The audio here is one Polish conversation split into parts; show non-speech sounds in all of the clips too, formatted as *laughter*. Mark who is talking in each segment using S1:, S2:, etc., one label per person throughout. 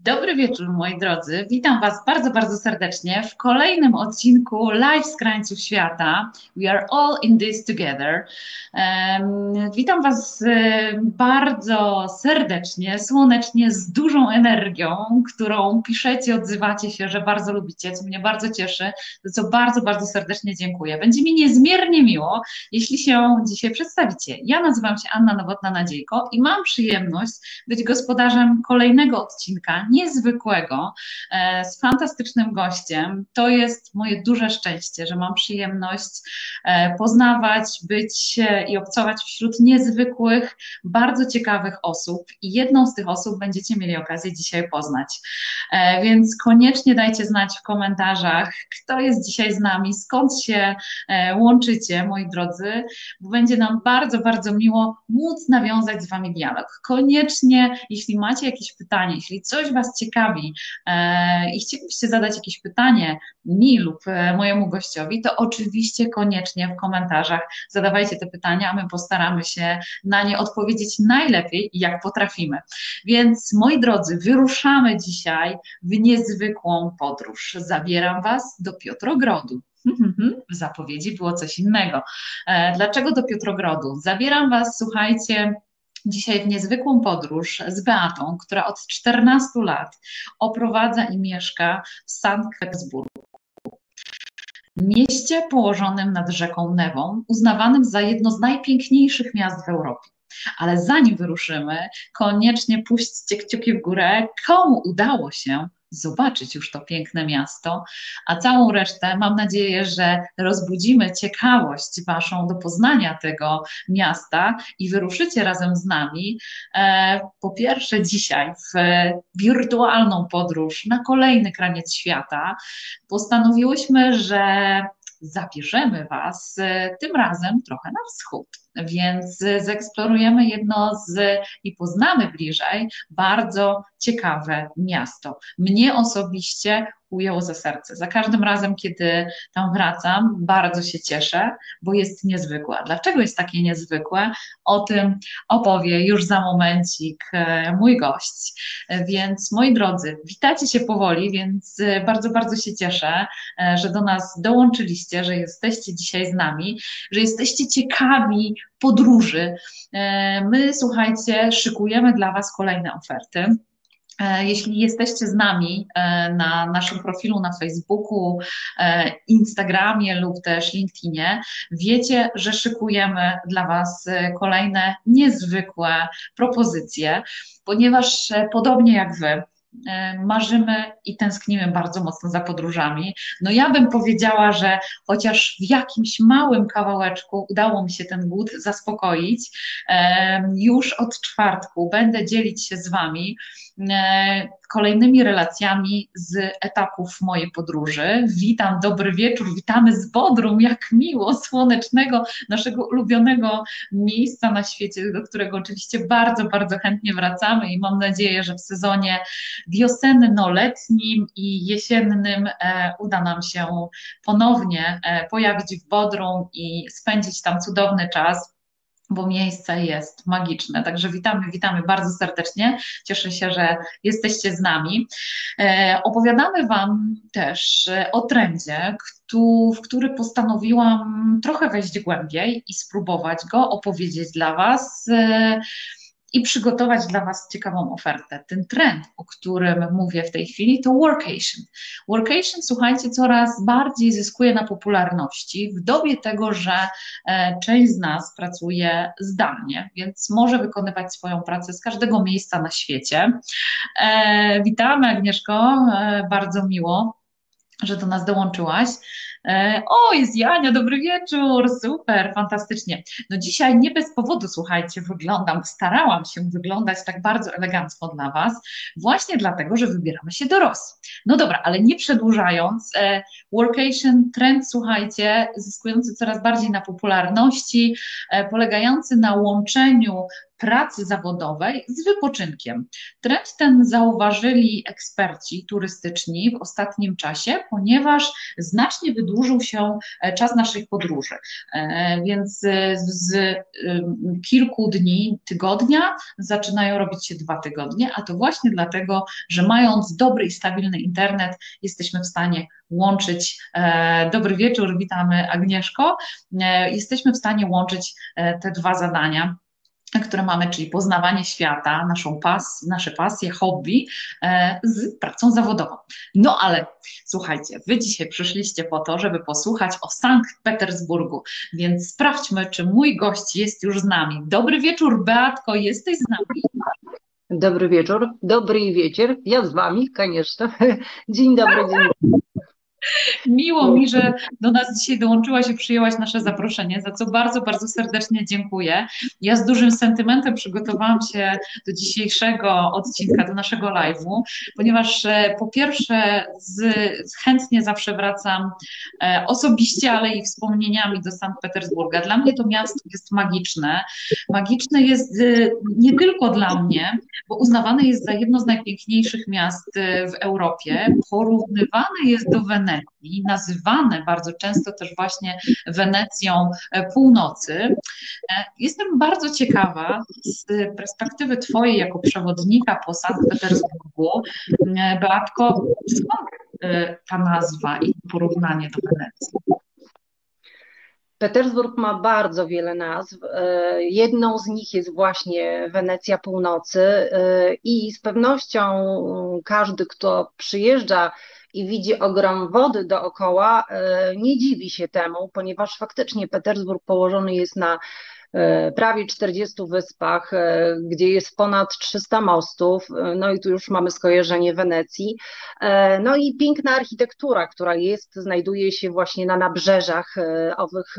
S1: Dobry wieczór, moi drodzy. Witam Was bardzo, bardzo serdecznie w kolejnym odcinku Live z krańców świata. We are all in this together. Um, witam Was bardzo serdecznie, słonecznie, z dużą energią, którą piszecie, odzywacie się, że bardzo lubicie, co mnie bardzo cieszy, za co bardzo, bardzo serdecznie dziękuję. Będzie mi niezmiernie miło, jeśli się dzisiaj przedstawicie. Ja nazywam się Anna Nowotna-Nadziejko i mam przyjemność być gospodarzem kolejnego odcinka niezwykłego, e, z fantastycznym gościem. To jest moje duże szczęście, że mam przyjemność e, poznawać, być i obcować wśród niezwykłych, bardzo ciekawych osób. I jedną z tych osób będziecie mieli okazję dzisiaj poznać. E, więc koniecznie dajcie znać w komentarzach, kto jest dzisiaj z nami, skąd się łączycie, moi drodzy, bo będzie nam bardzo, bardzo miło móc nawiązać z Wami dialog. Koniecznie, jeśli macie jakieś pytanie, jeśli coś Was ciekawi e, i chcielibyście zadać jakieś pytanie mi lub e, mojemu gościowi, to oczywiście koniecznie w komentarzach zadawajcie te pytania, a my postaramy się na nie odpowiedzieć najlepiej, jak potrafimy. Więc moi drodzy, wyruszamy dzisiaj w niezwykłą podróż. Zabieram Was do Piotrogrodu. W zapowiedzi było coś innego. E, dlaczego do Piotrogrodu? Zabieram Was, słuchajcie, dzisiaj w niezwykłą podróż z Beatą, która od 14 lat oprowadza i mieszka w Sankt Petersburgu. Mieście położonym nad rzeką Newą, uznawanym za jedno z najpiękniejszych miast w Europie. Ale zanim wyruszymy, koniecznie puśćcie kciuki w górę, komu udało się zobaczyć już to piękne miasto, a całą resztę mam nadzieję, że rozbudzimy ciekawość Waszą do poznania tego miasta i wyruszycie razem z nami. E, po pierwsze, dzisiaj w wirtualną podróż na kolejny kraniec świata. Postanowiłyśmy, że zabierzemy Was e, tym razem trochę na wschód, więc zeksplorujemy jedno z i poznamy bliżej bardzo ciekawe miasto. Mnie osobiście ujęło za serce. Za każdym razem, kiedy tam wracam, bardzo się cieszę, bo jest niezwykłe. Dlaczego jest takie niezwykłe? O tym opowie już za momencik e, mój gość. Więc moi drodzy, witacie się powoli, więc e, bardzo, bardzo się cieszę, e, że do nas dołączyliście, że jesteście dzisiaj z nami, że jesteście ciekawi podróży. My, słuchajcie, szykujemy dla Was kolejne oferty. E, jeśli jesteście z nami e, na naszym profilu na Facebooku, e, Instagramie lub też LinkedInie, wiecie, że szykujemy dla Was kolejne niezwykłe propozycje, ponieważ podobnie jak Wy, marzymy i tęsknimy bardzo mocno za podróżami. No ja bym powiedziała, że chociaż w jakimś małym kawałeczku udało mi się ten głód zaspokoić, już od czwartku będę dzielić się z Wami E, kolejnymi relacjami z etapów mojej podróży. Witam, dobry wieczór, witamy z Bodrum, jak miło, słonecznego, naszego ulubionego miejsca na świecie, do którego oczywiście bardzo, bardzo chętnie wracamy i mam nadzieję, że w sezonie wiosenno-letnim i jesiennym e, uda nam się ponownie e, pojawić w Bodrum i spędzić tam cudowny czas bo miejsce jest magiczne. Także witamy, witamy bardzo serdecznie. Cieszę się, że jesteście z nami. E, opowiadamy Wam też o trendzie, w który postanowiłam trochę wejść głębiej i spróbować go opowiedzieć dla Was. I przygotować dla Was ciekawą ofertę. Ten trend, o którym mówię w tej chwili, to workation. Workation, słuchajcie, coraz bardziej zyskuje na popularności w dobie tego, że e, część z nas pracuje zdalnie, więc może wykonywać swoją pracę z każdego miejsca na świecie. E, witamy, Agnieszko, e, bardzo miło że do nas dołączyłaś. E, o, jest Jania, dobry wieczór, super, fantastycznie. No dzisiaj nie bez powodu, słuchajcie, wyglądam, starałam się wyglądać tak bardzo elegancko dla Was, właśnie dlatego, że wybieramy się do Rosji. No dobra, ale nie przedłużając, e, workation, trend, słuchajcie, zyskujący coraz bardziej na popularności, e, polegający na łączeniu pracy zawodowej z wypoczynkiem. Trend ten zauważyli eksperci turystyczni w ostatnim czasie, ponieważ znacznie wydłużył się e, czas naszych podróży. E, więc z kilku dni, tygodnia zaczynają robić się dwa tygodnie, a to właśnie dlatego, że mając dobry i stabilny internet, jesteśmy w stanie łączyć. E, dobry wieczór, witamy Agnieszko. Jesteśmy w stanie łączyć te dwa zadania które mamy, czyli poznawanie świata, naszą pas, nasze pasje, hobby e, z pracą zawodową. No ale słuchajcie, wy dzisiaj przyszliście po to, żeby posłuchać o Sankt Petersburgu, więc sprawdźmy, czy mój gość jest już z nami. Dobry wieczór, Beatko, jesteś z nami?
S2: Dobry wieczór, dobry wieczór, ja z wami, koniecznie. *laughs* Dzień dobry, dzień dobry.
S1: Miło mi, że do nas dzisiaj dołączyłaś i przyjęłaś nasze zaproszenie, za co bardzo, bardzo serdecznie dziękuję. Ja z dużym sentymentem przygotowałam się do dzisiejszego odcinka, do naszego live'u, ponieważ e, po pierwsze z, chętnie zawsze wracam e, osobiście, ale i wspomnieniami do Sankt Petersburga. Dla mnie to miasto jest magiczne. Magiczne jest e, nie tylko dla mnie, bo uznawane jest za jedno z najpiękniejszych miast w Europie, porównywane jest do Wenecji, Wenecji, nazywane bardzo często też właśnie Wenecją e, północy. E, jestem bardzo ciekawa z perspektywy Twojej jako przewodnika po Sankt Petersburgu, e, Beatko, skąd ta nazwa i porównanie do Wenecji?
S2: Petersburg ma bardzo wiele nazw. Jedną z nich jest właśnie Wenecja Północy i z pewnością każdy, kto przyjeżdża i widzi ogrom wody dookoła, e, nie dziwi się temu, ponieważ faktycznie Petersburg położony jest na e, prawie 40 wyspach, e, gdzie jest ponad 300 mostów, no i tu już mamy skojarzenie Wenecji. No i piękna architektura, która jest, znajduje się właśnie na nabrzeżach owych,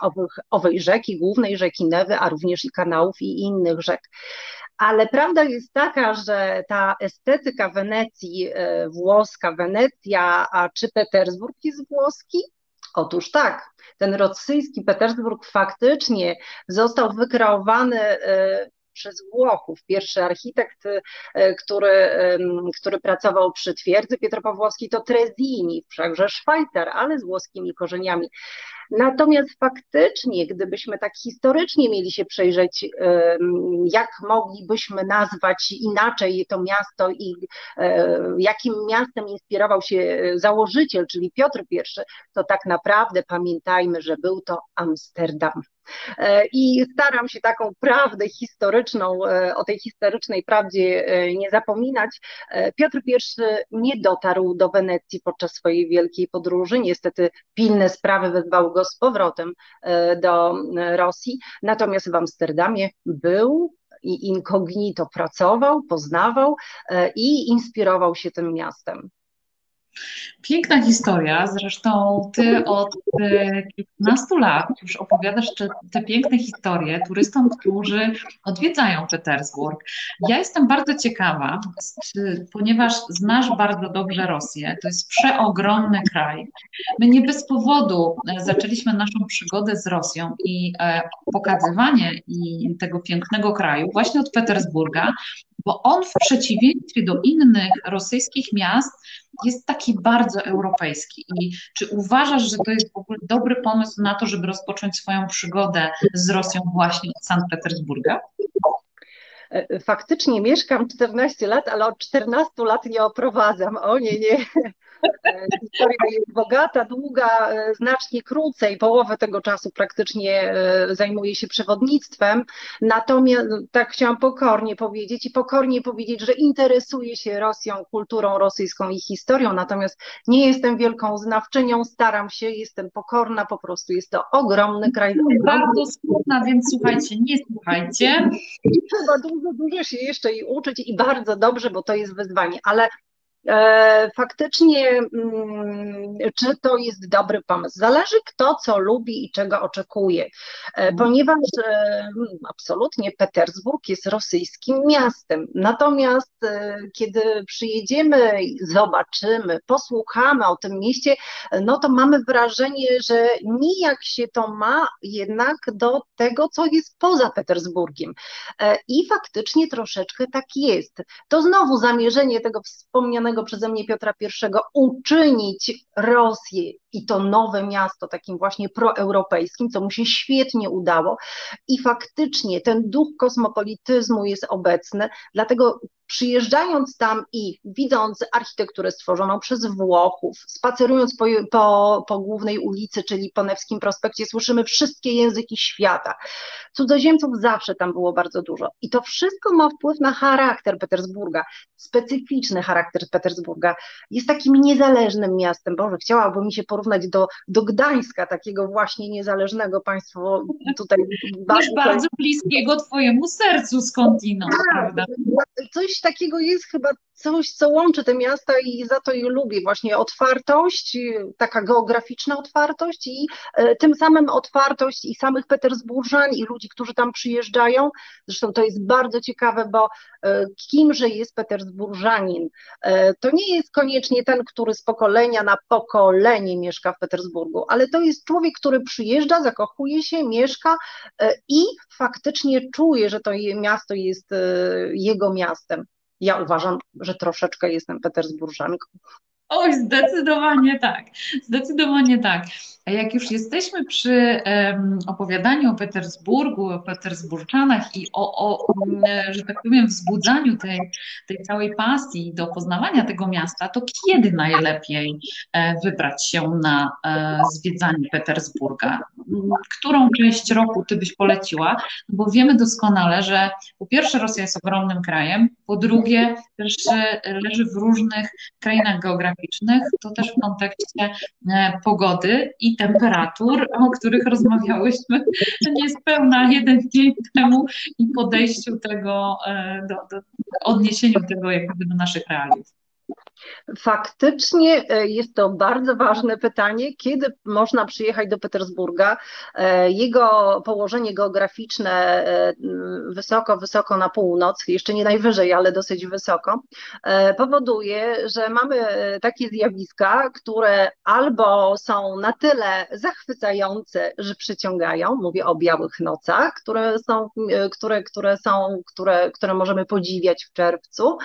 S2: owych, owej rzeki, głównej rzeki Newy, a również i kanałów i innych rzek. Ale prawda jest taka, że ta estetyka Wenecji, e, włoska Wenecja, a czy Petersburg jest włoski? Otóż tak, ten rosyjski Petersburg faktycznie został wykreowany e, przez Włochów. Pierwszy architekt, e, który, który pracował przy twierdzy Pietropawłowskiej to Trezini, wszakże Szwajcar, ale z włoskimi korzeniami. Natomiast faktycznie, gdybyśmy tak historycznie mieli się przejrzeć, jak moglibyśmy nazwać inaczej to miasto i e, jakim miastem inspirował się założyciel, czyli Piotr I, to tak naprawdę pamiętajmy, że był to Amsterdam. E, I staram się taką prawdę historyczną, e, o tej historycznej prawdzie nie zapominać. Piotr I nie dotarł do Wenecji podczas swojej wielkiej podróży. Niestety pilne sprawy wezwały go z powrotem e, do e, Rosji. Natomiast w Amsterdamie był i incognito pracował, poznawał e, i inspirował się tym miastem.
S1: Piękna historia, zresztą ty od e, kilkunastu lat już opowiadasz te, te, piękne historie turystom, którzy odwiedzają Petersburg. Ja jestem bardzo ciekawa, ponieważ znasz bardzo dobrze Rosję, to jest przeogromny kraj. My nie bez powodu e, zaczęliśmy naszą przygodę z Rosją i e, pokazywanie i tego pięknego kraju właśnie od Petersburga, bo on w przeciwieństwie do innych rosyjskich miast jest taki bardzo europejski. I czy uważasz, że to jest w ogóle dobry pomysł na to, żeby rozpocząć swoją przygodę z Rosją właśnie od Sankt Petersburga?
S2: Faktycznie mieszkam 14 lat, ale od 14 lat nie oprowadzam. O nie, nie. E, historia jest bogata, długa, e, znacznie krócej, połowę tego czasu praktycznie e, zajmuję się przewodnictwem. Natomiast tak chciałam pokornie powiedzieć i pokornie powiedzieć, że interesuję się Rosją, kulturą rosyjską i historią, natomiast nie jestem wielką znawczynią, staram się, jestem pokorna, po prostu jest to ogromny kraj.
S1: Bardzo smutna, więc słuchajcie, nie słuchajcie.
S2: Trzeba dużo, dużo się jeszcze i uczyć i bardzo dobrze, bo to jest wyzwanie, ale faktycznie, mm, czy to jest dobry pomysł? Zależy kto co lubi i czego oczekuje, e, mhm. ponieważ e, absolutnie Petersburg jest rosyjskim miastem. Natomiast kiedy przyjedziemy, zobaczymy, posłuchamy o tym mieście, no to mamy wrażenie, że nijak się to ma jednak do tego, co jest poza Petersburgiem. I faktycznie troszeczkę tak jest. To znowu zamierzenie tego wspomnianego przeze mnie Piotra I uczynić Rosję i to nowe miasto takim właśnie proeuropejskim, co mu się świetnie udało. I faktycznie ten duch kosmopolityzmu jest obecny, dlatego przyjeżdżając tam i widząc architekturę stworzoną przez Włochów, spacerując po, po, po głównej ulicy, czyli po Newskim Prospekcie, słyszymy wszystkie języki świata. Cudzoziemców zawsze tam było bardzo dużo i to wszystko ma wpływ na charakter Petersburga, specyficzny charakter Petersburga. Jest takim niezależnym miastem, Boże, chciałabym mi się porównać do, do Gdańska, takiego właśnie niezależnego państwa tutaj.
S1: Bardzo, bardzo bliskiego twojemu sercu skądinąd, tak, prawda?
S2: Coś takiego jest chyba coś, co łączy te miasta i za to je lubię. Właśnie otwartość, taka geograficzna otwartość i e, tym samym otwartość i samych Petersburżan i ludzi, którzy tam przyjeżdżają. Zresztą to jest bardzo ciekawe, bo e, kimże jest Petersburżanin? E, to nie jest koniecznie ten, który z pokolenia na pokolenie mieszka w Petersburgu, ale to jest człowiek, który przyjeżdża, zakochuje się, mieszka i faktycznie czuje, że to miasto jest jego miastem. Ja uważam, że troszeczkę jestem Petersburżanką.
S1: Oj, zdecydowanie tak. Zdecydowanie tak. A jak już jesteśmy przy um, opowiadaniu o Petersburgu, o Petersburczanach i o, o um, że tak powiem, wzbudzaniu tej, tej całej pasji do poznawania tego miasta, to kiedy najlepiej e, wybrać się na e, zwiedzanie Petersburga? Którą część roku ty byś poleciła? Bo wiemy doskonale, że po pierwsze Rosja jest ogromnym krajem, po drugie też leży w różnych krainach geograficznych, to też w kontekście e, pogody i temperatur, o których rozmawiałyśmy niespełna jeden dzień temu i podejściu tego, e, do, do odniesieniu tego jakby do naszych realiów.
S2: Faktycznie e, jest to bardzo ważne pytanie, kiedy można przyjechać do Petersburga. E, jego położenie geograficzne e, wysoko, wysoko na północ, jeszcze nie najwyżej, ale dosyć wysoko, powoduje, że mamy takie zjawiska, które albo są na tyle zachwycające, że przyciągają, mówię o białych nocach, które są, które, które są, które, które możemy podziwiać w czerwcu,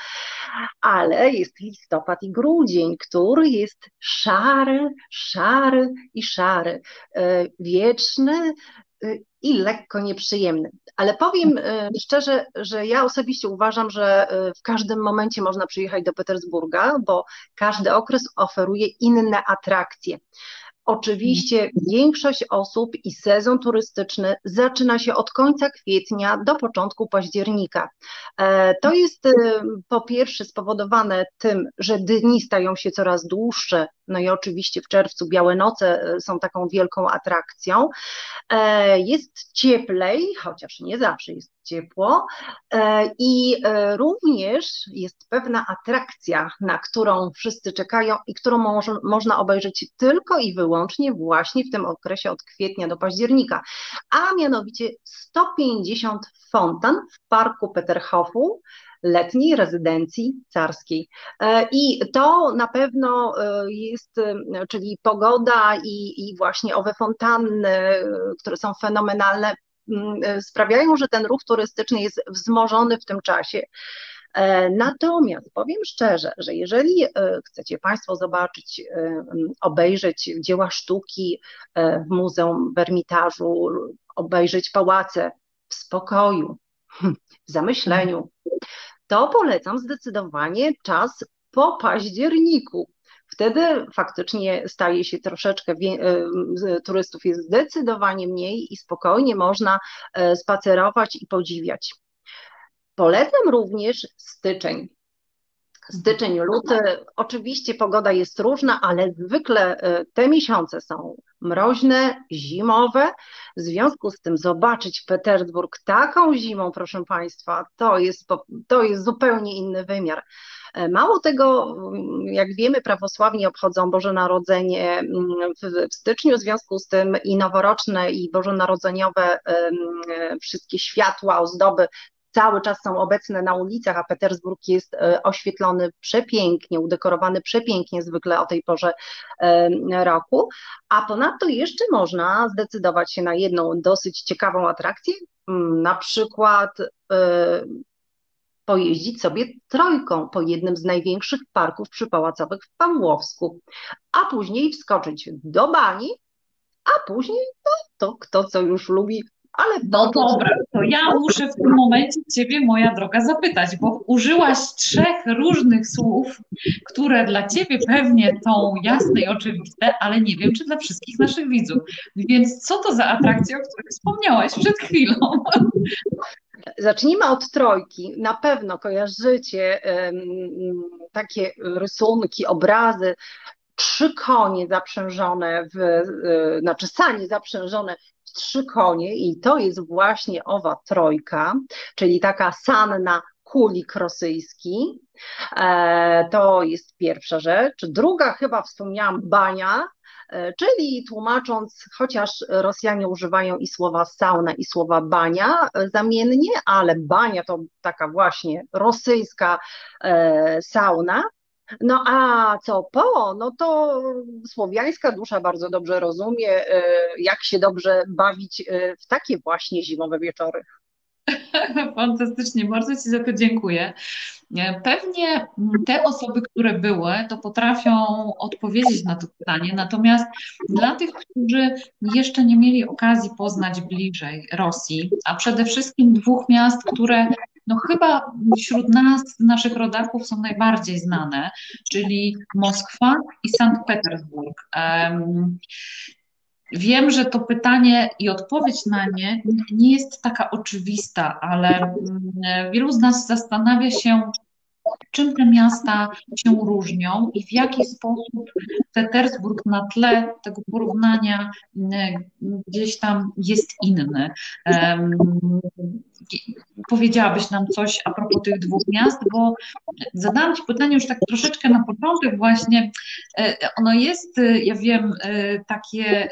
S2: ale jest listopad i grudzień, który jest szary, szary i szary, e, wieczny e, i lekko nieprzyjemny. Ale powiem e, szczerze, że ja osobiście uważam, że w każdym momencie można przyjechać do Petersburga, bo każdy okres oferuje inne atrakcje. Oczywiście większość osób i sezon turystyczny zaczyna się od końca kwietnia do początku października. E, to jest e, po pierwsze spowodowane tym, że dni stają się coraz dłuższe, no i oczywiście w czerwcu Białe Noce e, są taką wielką atrakcją. Jest cieplej, chociaż nie zawsze jest ciepło i również jest pewna atrakcja, na którą wszyscy czekają i którą można obejrzeć tylko i wyłącznie właśnie w tym okresie od kwietnia do października, a mianowicie 150 fontan w parku Peterhofu, letniej rezydencji carskiej. E, I to na pewno e, jest, e, czyli pogoda i, i właśnie owe fontanny, które są fenomenalne, sprawiają, że ten ruch turystyczny jest wzmożony w tym czasie. E, natomiast powiem szczerze, że jeżeli e, chcecie Państwo zobaczyć, e, obejrzeć dzieła sztuki w muzeum, w obejrzeć pałace w spokoju, w zamyśleniu, to polecam zdecydowanie czas po październiku. Wtedy faktycznie staje się troszeczkę, turystów jest zdecydowanie mniej i spokojnie można spacerować i podziwiać. Polecam również styczeń. Styczeń, luty, oczywiście pogoda jest różna, ale zwykle e, te miesiące są mroźne, zimowe. W związku z tym zobaczyć Petersburg taką zimą, proszę Państwa, to jest, to jest zupełnie inny wymiar. E, mało tego, jak wiemy, prawosławni obchodzą Boże Narodzenie mm, w, styczniu, w związku z tym i noworoczne, i bożonarodzeniowe wszystkie światła, ozdoby cały czas są obecne na ulicach, a Petersburg jest e, oświetlony przepięknie, udekorowany przepięknie zwykle o tej porze roku. A ponadto jeszcze można zdecydować się na jedną dosyć ciekawą atrakcję, mm, na przykład e, pojeździć sobie trojką po jednym z największych parków przypałacowych w Pawłowsku, a później wskoczyć do bani, a później no, to kto co już lubi, ale
S1: no dobra, to ja muszę w tym momencie Ciebie, moja droga, zapytać, bo użyłaś trzech różnych słów, które dla Ciebie pewnie są jasne i oczywiste, ale nie wiem, czy dla wszystkich naszych widzów. Więc co to za atrakcja, o której wspomniałaś przed chwilą?
S2: Zacznijmy od trojki. Na pewno kojarzycie um, takie rysunki, obrazy, trzy konie zaprzężone, w, e, znaczy sanie zaprzężone trzy konie i to jest właśnie owa trojka, czyli taka sanna kulik rosyjski. E, to jest pierwsza rzecz. Druga, chyba wspomniałam, bania, E, czyli tłumacząc, chociaż Rosjanie używają i słowa sauna, i słowa bania e, zamiennie, ale bania to taka właśnie rosyjska sauna. No a co po? No to słowiańska dusza bardzo dobrze rozumie, jak się dobrze bawić w takie właśnie zimowe wieczory. *laughs*
S1: Fantastycznie, bardzo Ci za to dziękuję. Pewnie te osoby, które były, to potrafią odpowiedzieć na to pytanie, natomiast dla tych, którzy jeszcze nie mieli okazji poznać bliżej Rosji, a przede wszystkim dwóch miast, które no chyba wśród nas, naszych rodaków są najbardziej znane, czyli Moskwa i Sankt Petersburg. Wiem, że to pytanie i odpowiedź na nie nie jest taka oczywista, ale mm, wielu z nas zastanawia się, czym te miasta się różnią i w jaki sposób Petersburg na tle tego porównania mm, gdzieś tam jest inny. Powiedziałabyś nam coś a propos tych dwóch miast, bo zadałam Ci pytanie już tak troszeczkę na początek właśnie. E, ono jest, e, ja wiem, e, takie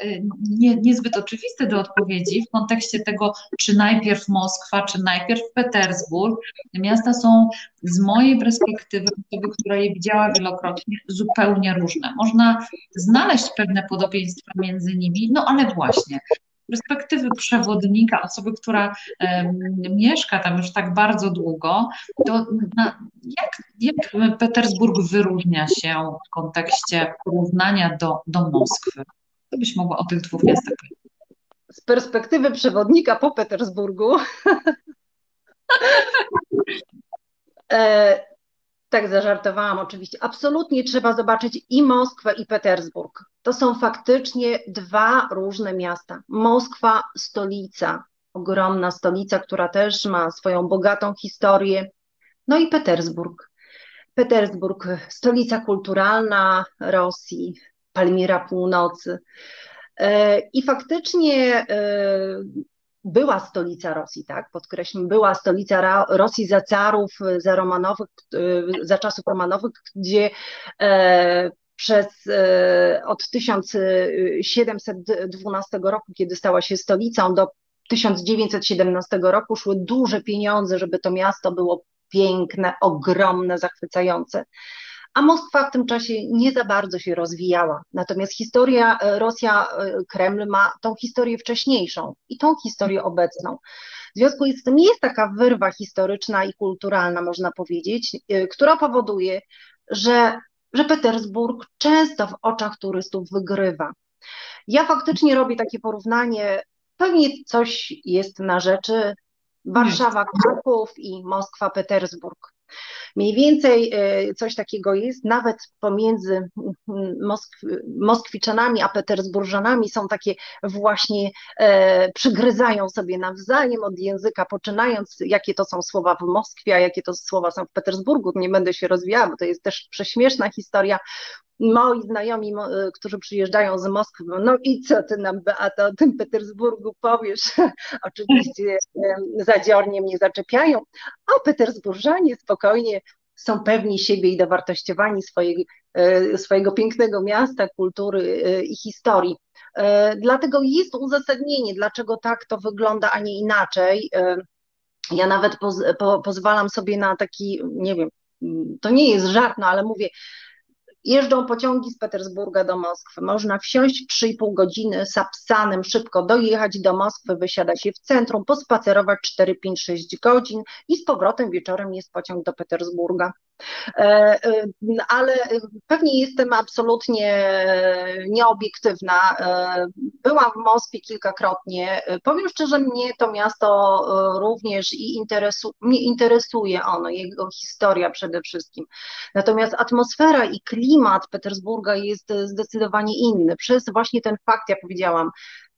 S1: nie, niezbyt oczywiste do odpowiedzi w kontekście tego, czy najpierw Moskwa, czy najpierw Petersburg. Miasta są z mojej perspektywy, osoby, która je widziała wielokrotnie, zupełnie różne. Można znaleźć pewne podobieństwa między nimi, no ale właśnie perspektywy przewodnika, osoby, która mieszka tam już tak bardzo długo, to jak, jak Petersburg wyróżnia się w kontekście porównania do, do Moskwy? Co byś mogła o tych dwóch miastach powiedzieć?
S2: Z perspektywy przewodnika po Petersburgu. *laughs* tak zażartowałam oczywiście. Absolutnie trzeba zobaczyć i Moskwę, i Petersburg. To są faktycznie dwa różne miasta. Moskwa, stolica, ogromna stolica, która też ma swoją bogatą historię. No i Petersburg. Petersburg, stolica kulturalna Rosji, Palmira Północy. E, I faktycznie e, była stolica Rosji, tak, podkreślam, była stolica Rosji za carów, za Romanowych, za czasów Romanowych, gdzie e, przez e, od 1712 roku, kiedy stała się stolicą, do 1917 roku szły duże pieniądze, żeby to miasto było piękne, ogromne, zachwycające a Moskwa w tym czasie nie za bardzo się rozwijała. Natomiast historia e, Rosja, e, Kreml ma tą historię wcześniejszą i tą historię obecną. W związku z tym jest taka wyrwa historyczna i kulturalna, można powiedzieć, e, która powoduje, że, że Petersburg często w oczach turystów wygrywa. Ja faktycznie robię takie porównanie, pewnie coś jest na rzeczy Warszawa, Kraków i Moskwa, Petersburg. Mniej więcej coś takiego jest, nawet pomiędzy Mosk Moskwiczanami a Petersburżanami są takie właśnie, przygryzają sobie nawzajem od języka, poczynając, jakie to są słowa w Moskwie, a jakie to słowa są w Petersburgu. Nie będę się rozwijała, bo to jest też prześmieszna historia moi znajomi, którzy przyjeżdżają z Moskwy, no i co ty nam, Beata, o tym Petersburgu powiesz? *laughs* Oczywiście zadziornie mnie zaczepiają, a Petersburżanie spokojnie są pewni siebie i dowartościowani swojego, e, swojego pięknego miasta, kultury e, i historii. E, dlatego jest uzasadnienie, dlaczego tak to wygląda, a nie inaczej. Ja nawet poz, po, pozwalam sobie na taki, nie wiem, to nie jest żart, no ale mówię, Jeżdżą pociągi z Petersburga do Moskwy. Można wsiąść w 3,5 godziny sapsanem, szybko dojechać do Moskwy, wysiada się w centrum, pospacerować 4, 5, 6 godzin i z powrotem wieczorem jest pociąg do Petersburga. E, e, ale pewnie jestem absolutnie nieobiektywna. E, byłam w Moskwie kilkakrotnie. Powiem szczerze, mnie to miasto również i interesu, mnie interesuje ono, jego historia przede wszystkim. Natomiast atmosfera i klimat Petersburga jest zdecydowanie inny. Przez właśnie ten fakt, ja powiedziałam,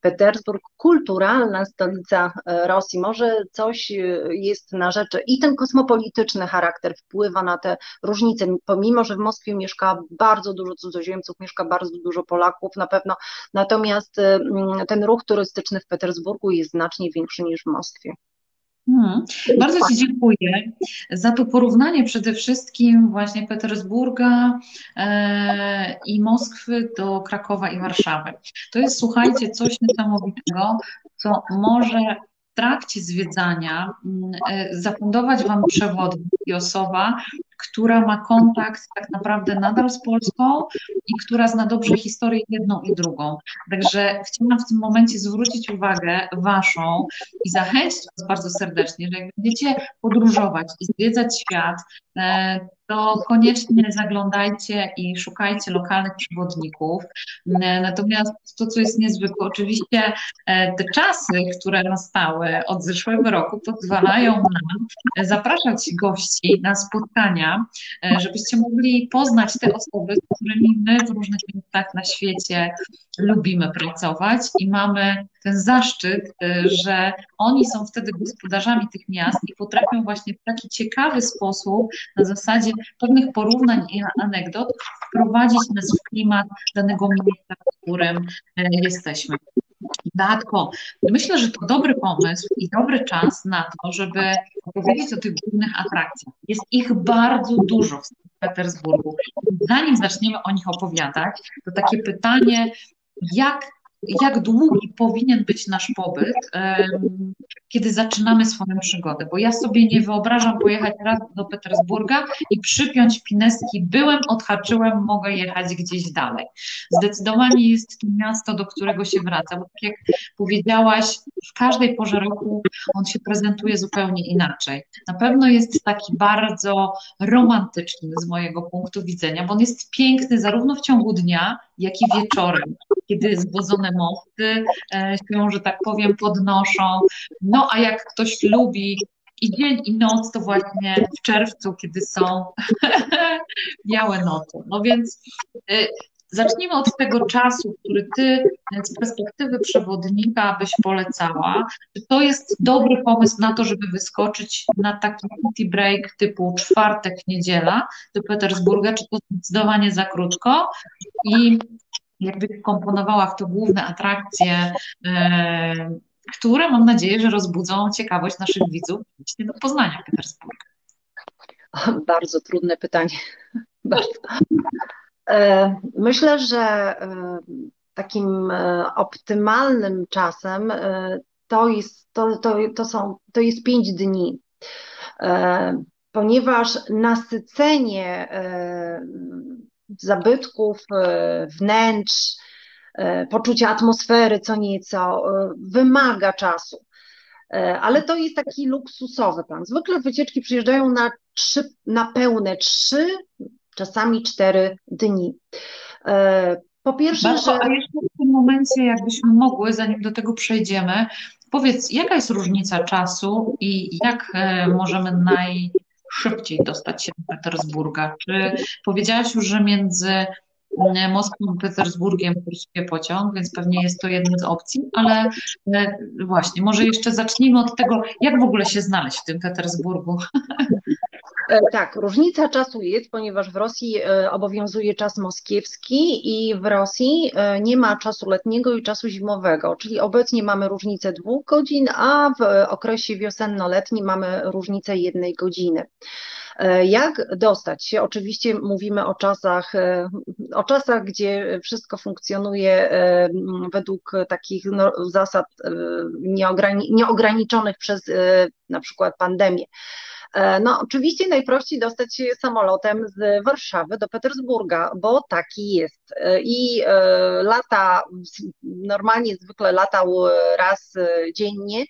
S2: Petersburg, kulturalna stolica e, Rosji. Może coś e, jest na rzeczy i ten kosmopolityczny charakter wpływa na te różnice, pomimo, że w Moskwie mieszka bardzo dużo cudzoziemców, mieszka bardzo dużo Polaków na pewno, natomiast e, ten ruch turystyczny w Petersburgu jest znacznie większy niż w Moskwie.
S1: Hmm. Bardzo Ci dziękuję za to porównanie przede wszystkim właśnie Petersburga e, i Moskwy do Krakowa i Warszawy. To jest, słuchajcie, coś niesamowitego, co może w trakcie zwiedzania mm, e, zafundować Wam przewodnik i osoba, która ma kontakt tak naprawdę nadal z Polską i która zna dobrze historię jedną i drugą. Także chciałam w tym momencie zwrócić uwagę Waszą i zachęcić Was bardzo serdecznie, że jak będziecie podróżować i zwiedzać świat, e, to koniecznie zaglądajcie i szukajcie lokalnych przewodników. E, natomiast to, co jest niezwykłe, oczywiście e, te czasy, które nastały od zeszłego roku, pozwalają nam zapraszać gości na spotkania, e, żebyście mogli poznać te osoby, z którymi my w różnych miejscach na świecie lubimy pracować i mamy ten zaszczyt, że oni są wtedy gospodarzami tych miast i potrafią właśnie w taki ciekawy sposób na zasadzie pewnych porównań i anegdot wprowadzić nas w klimat danego miejsca, w którym e, jesteśmy. Dodatkowo, myślę, że to dobry pomysł i dobry czas na to, żeby opowiedzieć o tych głównych atrakcjach. Jest ich bardzo dużo w Petersburgu. Zanim zaczniemy o nich opowiadać, to takie pytanie, jak jak długi powinien być nasz pobyt, kiedy zaczynamy swoją przygodę. Bo ja sobie nie wyobrażam pojechać raz do Petersburga i przypiąć pineski, byłem, odhaczyłem, mogę jechać gdzieś dalej. Zdecydowanie jest to miasto, do którego się wraca, bo tak jak powiedziałaś, w każdej porze roku on się prezentuje zupełnie inaczej. Na pewno jest taki bardzo romantyczny z mojego punktu widzenia, bo on jest piękny zarówno w ciągu dnia, jak i wieczorem, kiedy zwodzone mosty e, się, że tak powiem, podnoszą. No a jak ktoś lubi i dzień, i noc, to właśnie w czerwcu, kiedy są *laughs* białe noce. No więc e, Zacznijmy od tego czasu, który Ty z perspektywy przewodnika byś polecała. Czy to jest dobry pomysł na to, żeby wyskoczyć na taki city break typu czwartek, niedziela do Petersburga, czy to zdecydowanie za krótko? I jakby komponowała w to główne atrakcje, e, które mam nadzieję, że rozbudzą ciekawość naszych widzów do Poznania Petersburga.
S2: Bardzo trudne pytanie. *laughs* Bardzo. E, myślę, że e, takim optymalnym czasem to jest, to, to, to są, to jest pięć dni, ponieważ nasycenie zabytków, e, wnętrz, e, poczucia atmosfery co nieco, e, wymaga czasu. Ale to jest taki luksusowy plan. Zwykle wycieczki przyjeżdżają na, trzy, na pełne trzy, czasami cztery dni.
S1: Po pierwsze, Bardzo, że... A jeszcze w tym momencie, jakbyśmy mogły, zanim do tego przejdziemy, powiedz, jaka jest różnica czasu i jak możemy naj szybciej dostać się do Petersburga? Czy powiedziałaś już, że między Moskwą i Petersburgiem kursuje pociąg, więc pewnie jest to jedna z opcji, ale e, właśnie, może jeszcze zacznijmy od tego, jak w ogóle się znaleźć w tym Petersburgu.
S2: E, tak, różnica czasu jest, ponieważ w Rosji e, obowiązuje czas moskiewski i w Rosji nie ma czasu letniego i czasu zimowego, czyli obecnie mamy różnicę dwóch godzin, a w okresie wiosenno-letnim mamy różnicę jednej godziny. E, jak dostać się? Oczywiście mówimy o czasach, e, o czasach, gdzie wszystko funkcjonuje e, według takich no, zasad nieograniczonych przez na przykład pandemię. No, oczywiście najprościej dostać się samolotem z Warszawy do Petersburga, bo taki jest. E, I e, lata, normalnie zwykle latał raz dziennie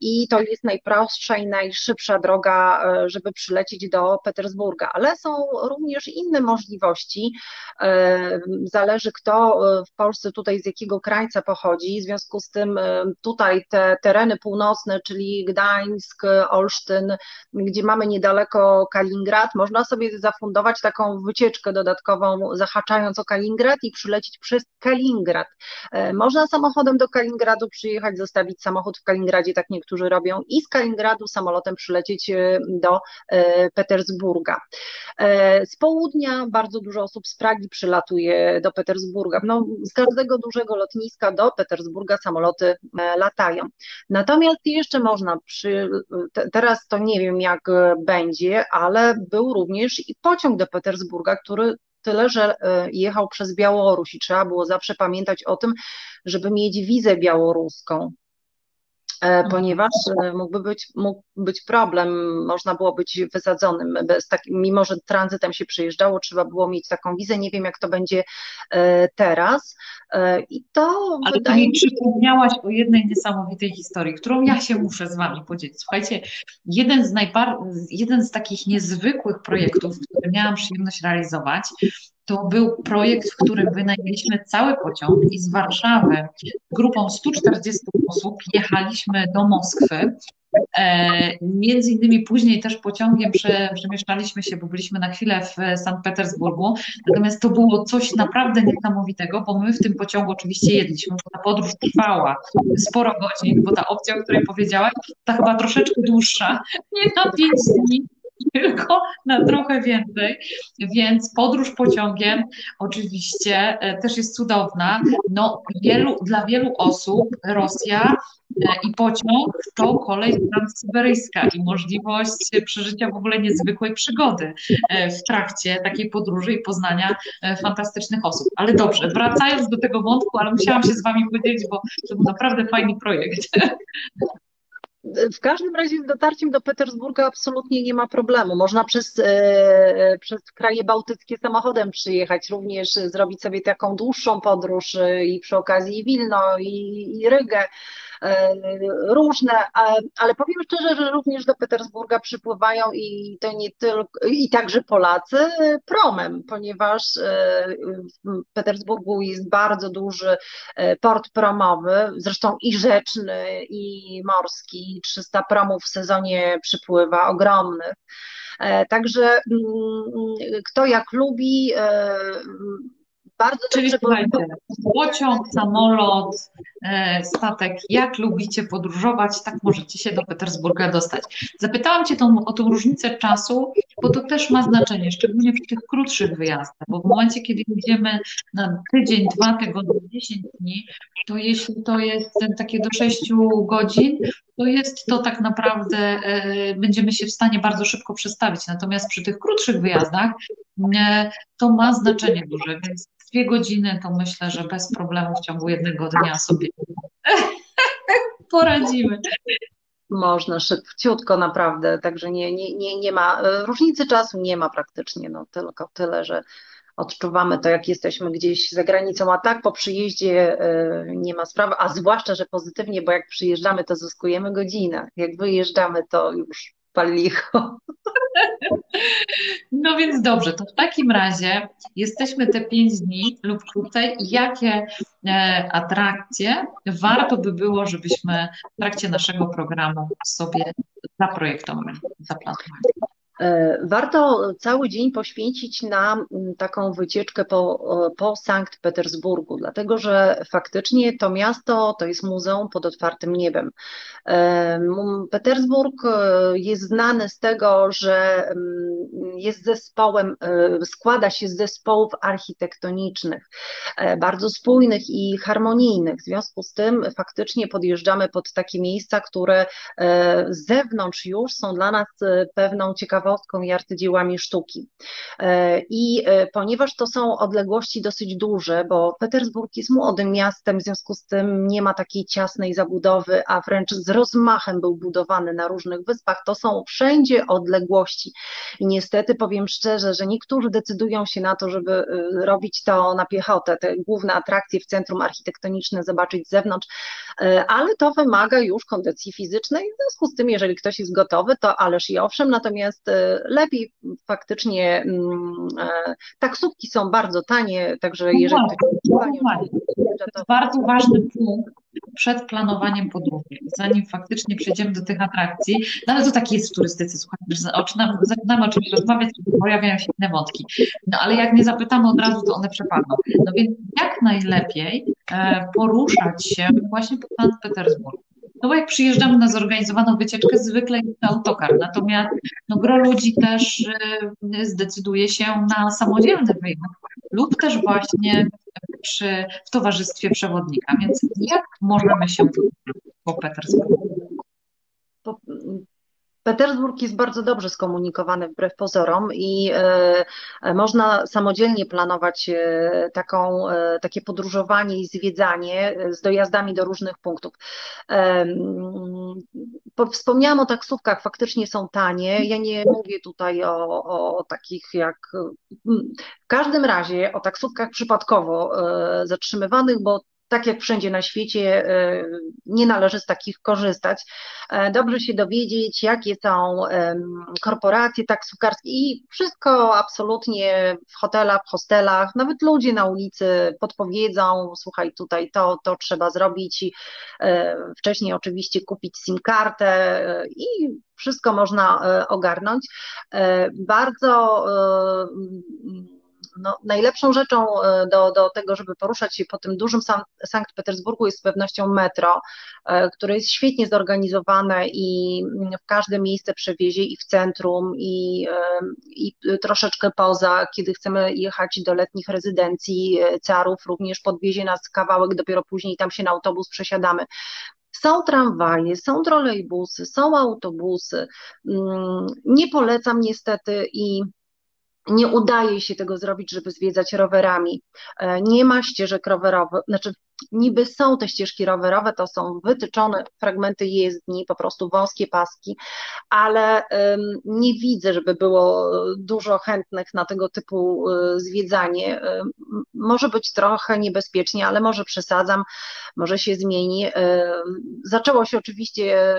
S2: i to jest najprostsza i najszybsza droga, żeby przylecieć do Petersburga. Ale są również inne możliwości. Zależy kto w Polsce tutaj z jakiego krańca pochodzi. W związku z tym tutaj te tereny północne, czyli Gdańsk, Olsztyn, gdzie mamy niedaleko Kaliningrad, można sobie zafundować taką wycieczkę dodatkową, zahaczając o Kaliningrad i przylecieć przez Kaliningrad. E, można samochodem do Kaliningradu przyjechać, zostawić samochód w Kaliningradzie, tak niektórzy robią, i z Kaliningradu samolotem przylecieć e, do e, Petersburga. Z południa bardzo dużo osób z Pragi przylatuje do Petersburga. No, z każdego dużego lotniska do Petersburga samoloty latają. Natomiast jeszcze można przy, teraz to nie wiem jak będzie, ale był również i pociąg do Petersburga, który tyle, że e, jechał przez Białoruś i trzeba było zawsze pamiętać o tym, żeby mieć wizę białoruską. E, mhm. ponieważ e, mógłby być, mógł być problem, można było być wysadzonym, bez tak, mimo że tranzytem się przyjeżdżało, trzeba było mieć taką wizę, nie wiem jak to będzie e, teraz i to
S1: Ale wydaje mi się... przypomniałaś o jednej niesamowitej historii, którą ja się muszę z Wami podzielić. Słuchajcie, jeden z, najbar... jeden z takich niezwykłych projektów, które miałam przyjemność realizować, to był projekt, w którym wynajęliśmy cały pociąg i z Warszawy grupą 140 osób jechaliśmy do Moskwy. E, między innymi później też pociągiem prze, przemieszczaliśmy się, bo byliśmy na chwilę w Sankt Petersburgu. Natomiast to było coś naprawdę niesamowitego, bo my w tym pociągu oczywiście jedliśmy, bo ta podróż trwała sporo godzin, bo ta opcja, o której powiedziałaś, ta chyba troszeczkę dłuższa, nie na pięć dni, tylko na trochę więcej. Więc podróż pociągiem oczywiście e, też jest cudowna. No, wielu, dla wielu osób Rosja e, i pociąg to kolej transsyberyjska i możliwość przeżycia w ogóle niezwykłej przygody e, w trakcie takiej podróży i poznania fantastycznych osób. Ale dobrze, wracając do tego wątku, ale musiałam się z Wami podzielić, bo to był naprawdę fajny projekt. *laughs*
S2: W każdym razie z dotarciem do Petersburga absolutnie nie ma problemu. Można przez, e, przez kraje bałtyckie samochodem przyjechać, również zrobić sobie taką dłuższą podróż e, i przy okazji Wilno i, i Rygę. E, różne, ale powiem szczerze, że również do Petersburga przypływają i to nie tylko, i także Polacy promem, ponieważ e, w Petersburgu jest bardzo duży e, port promowy, zresztą i rzeczny, i morski, 300 promów w sezonie przypływa, ogromnych. Także mm, kto jak lubi, bardzo
S1: Czyli dobrze słuchajcie, pociąg, samolot, e, statek, jak lubicie podróżować, tak możecie się do Petersburga dostać. Zapytałam Cię tą, o tą różnicę czasu, bo to też ma znaczenie, szczególnie przy tych krótszych wyjazdach, bo w momencie, kiedy jedziemy na tydzień, dwa tygodnie, dziesięć dni, to jeśli to jest takie do sześciu godzin, to jest to tak naprawdę, e, będziemy się w stanie bardzo szybko przestawić. Natomiast przy tych krótszych wyjazdach to ma znaczenie duże, więc dwie godziny to myślę, że bez problemu w ciągu jednego dnia sobie *laughs* poradzimy.
S2: Można szybciutko naprawdę, także nie, nie, nie, nie ma, e, różnicy czasu nie ma praktycznie, no tylko tyle, że odczuwamy to, jak jesteśmy gdzieś za granicą, a tak po przyjeździe e, nie ma sprawy, a zwłaszcza, że pozytywnie, bo jak przyjeżdżamy, to zyskujemy godzinę, jak wyjeżdżamy, to już pal licho.
S1: No więc dobrze, to w takim razie jesteśmy te pięć dni lub krócej. Jakie e, atrakcje warto by było, żebyśmy w trakcie naszego programu sobie zaprojektowali, zaplanowali?
S2: E, warto cały dzień poświęcić na mm, taką wycieczkę po, po Sankt Petersburgu, dlatego że faktycznie to miasto to jest muzeum pod otwartym niebem. E, Petersburg e, jest znany z tego, że mm, jest zespołem, składa się z zespołów architektonicznych, bardzo spójnych i harmonijnych. W związku z tym faktycznie podjeżdżamy pod takie miejsca, które z zewnątrz już są dla nas pewną ciekawostką ciekawostką i arcydziełami sztuki. E, I e, ponieważ to są odległości dosyć duże, bo Petersburg jest młodym miastem, w związku z tym nie ma takiej ciasnej zabudowy, a wręcz z rozmachem był budowany na różnych wyspach, to są wszędzie odległości. I niestety powiem szczerze, że niektórzy decydują się na to, żeby e, robić to na piechotę, te główne atrakcje w centrum architektoniczne zobaczyć z zewnątrz, ale to wymaga już kondycji fizycznej, w związku z tym, jeżeli ktoś jest gotowy, to ależ i owszem, natomiast lepiej faktycznie mm, e, taksówki są bardzo tanie, także no jeżeli
S1: to jest bardzo ważny punkt przed planowaniem podróży, zanim faktycznie przejdziemy do tych atrakcji, no ale to tak jest w turystyce, słuchajcie, zaczynamy o czymś rozmawiać, pojawiają się inne wątki, no ale jak nie zapytamy od razu, to one przepadną. No więc jak najlepiej e, poruszać się właśnie po Sankt Petersburgu? No bo jak przyjeżdżamy na zorganizowaną wycieczkę, zwykle jest to autokar. Natomiast no, gro ludzi też y, zdecyduje się na samodzielny wyjazd lub też właśnie przy, w towarzystwie przewodnika. Więc jak możemy się po Petersburgu?
S2: Petersburg jest bardzo dobrze skomunikowany wbrew pozorom i e, e, można samodzielnie planować e, taką, takie podróżowanie i zwiedzanie z dojazdami do różnych punktów. Wspomniałam o taksówkach, faktycznie są tanie. Ja nie mówię tutaj o, o takich jak. W każdym razie o taksówkach przypadkowo zatrzymywanych, bo tak jak wszędzie na świecie, e, nie należy z takich korzystać. E, dobrze się dowiedzieć, jakie są korporacje taksówkarskie i wszystko absolutnie w hotelach, w hostelach, nawet ludzie na ulicy podpowiedzą, słuchaj, tutaj to, to trzeba zrobić. E, wcześniej oczywiście kupić SIM kartę i wszystko można ogarnąć. Bardzo no, najlepszą rzeczą e, do, do tego, żeby poruszać się po tym dużym Sankt Petersburgu jest z pewnością metro, e, które jest świetnie zorganizowane i w każde miejsce przewiezie i w centrum i, e, i troszeczkę poza, kiedy chcemy jechać do letnich rezydencji carów, również podwiezie nas kawałek, dopiero później tam się na autobus przesiadamy. Są tramwaje, są trolejbusy, są autobusy. Mm, nie polecam niestety i nie udaje się tego zrobić, żeby zwiedzać rowerami. E, nie ma ścieżek rowerowych, znaczy niby są te ścieżki rowerowe, to są wytyczone fragmenty jezdni, po prostu wąskie paski, ale nie widzę, żeby było dużo chętnych na tego typu e, zwiedzanie. Może być trochę niebezpiecznie, ale może przesadzam, może się zmieni. Zaczęło się oczywiście,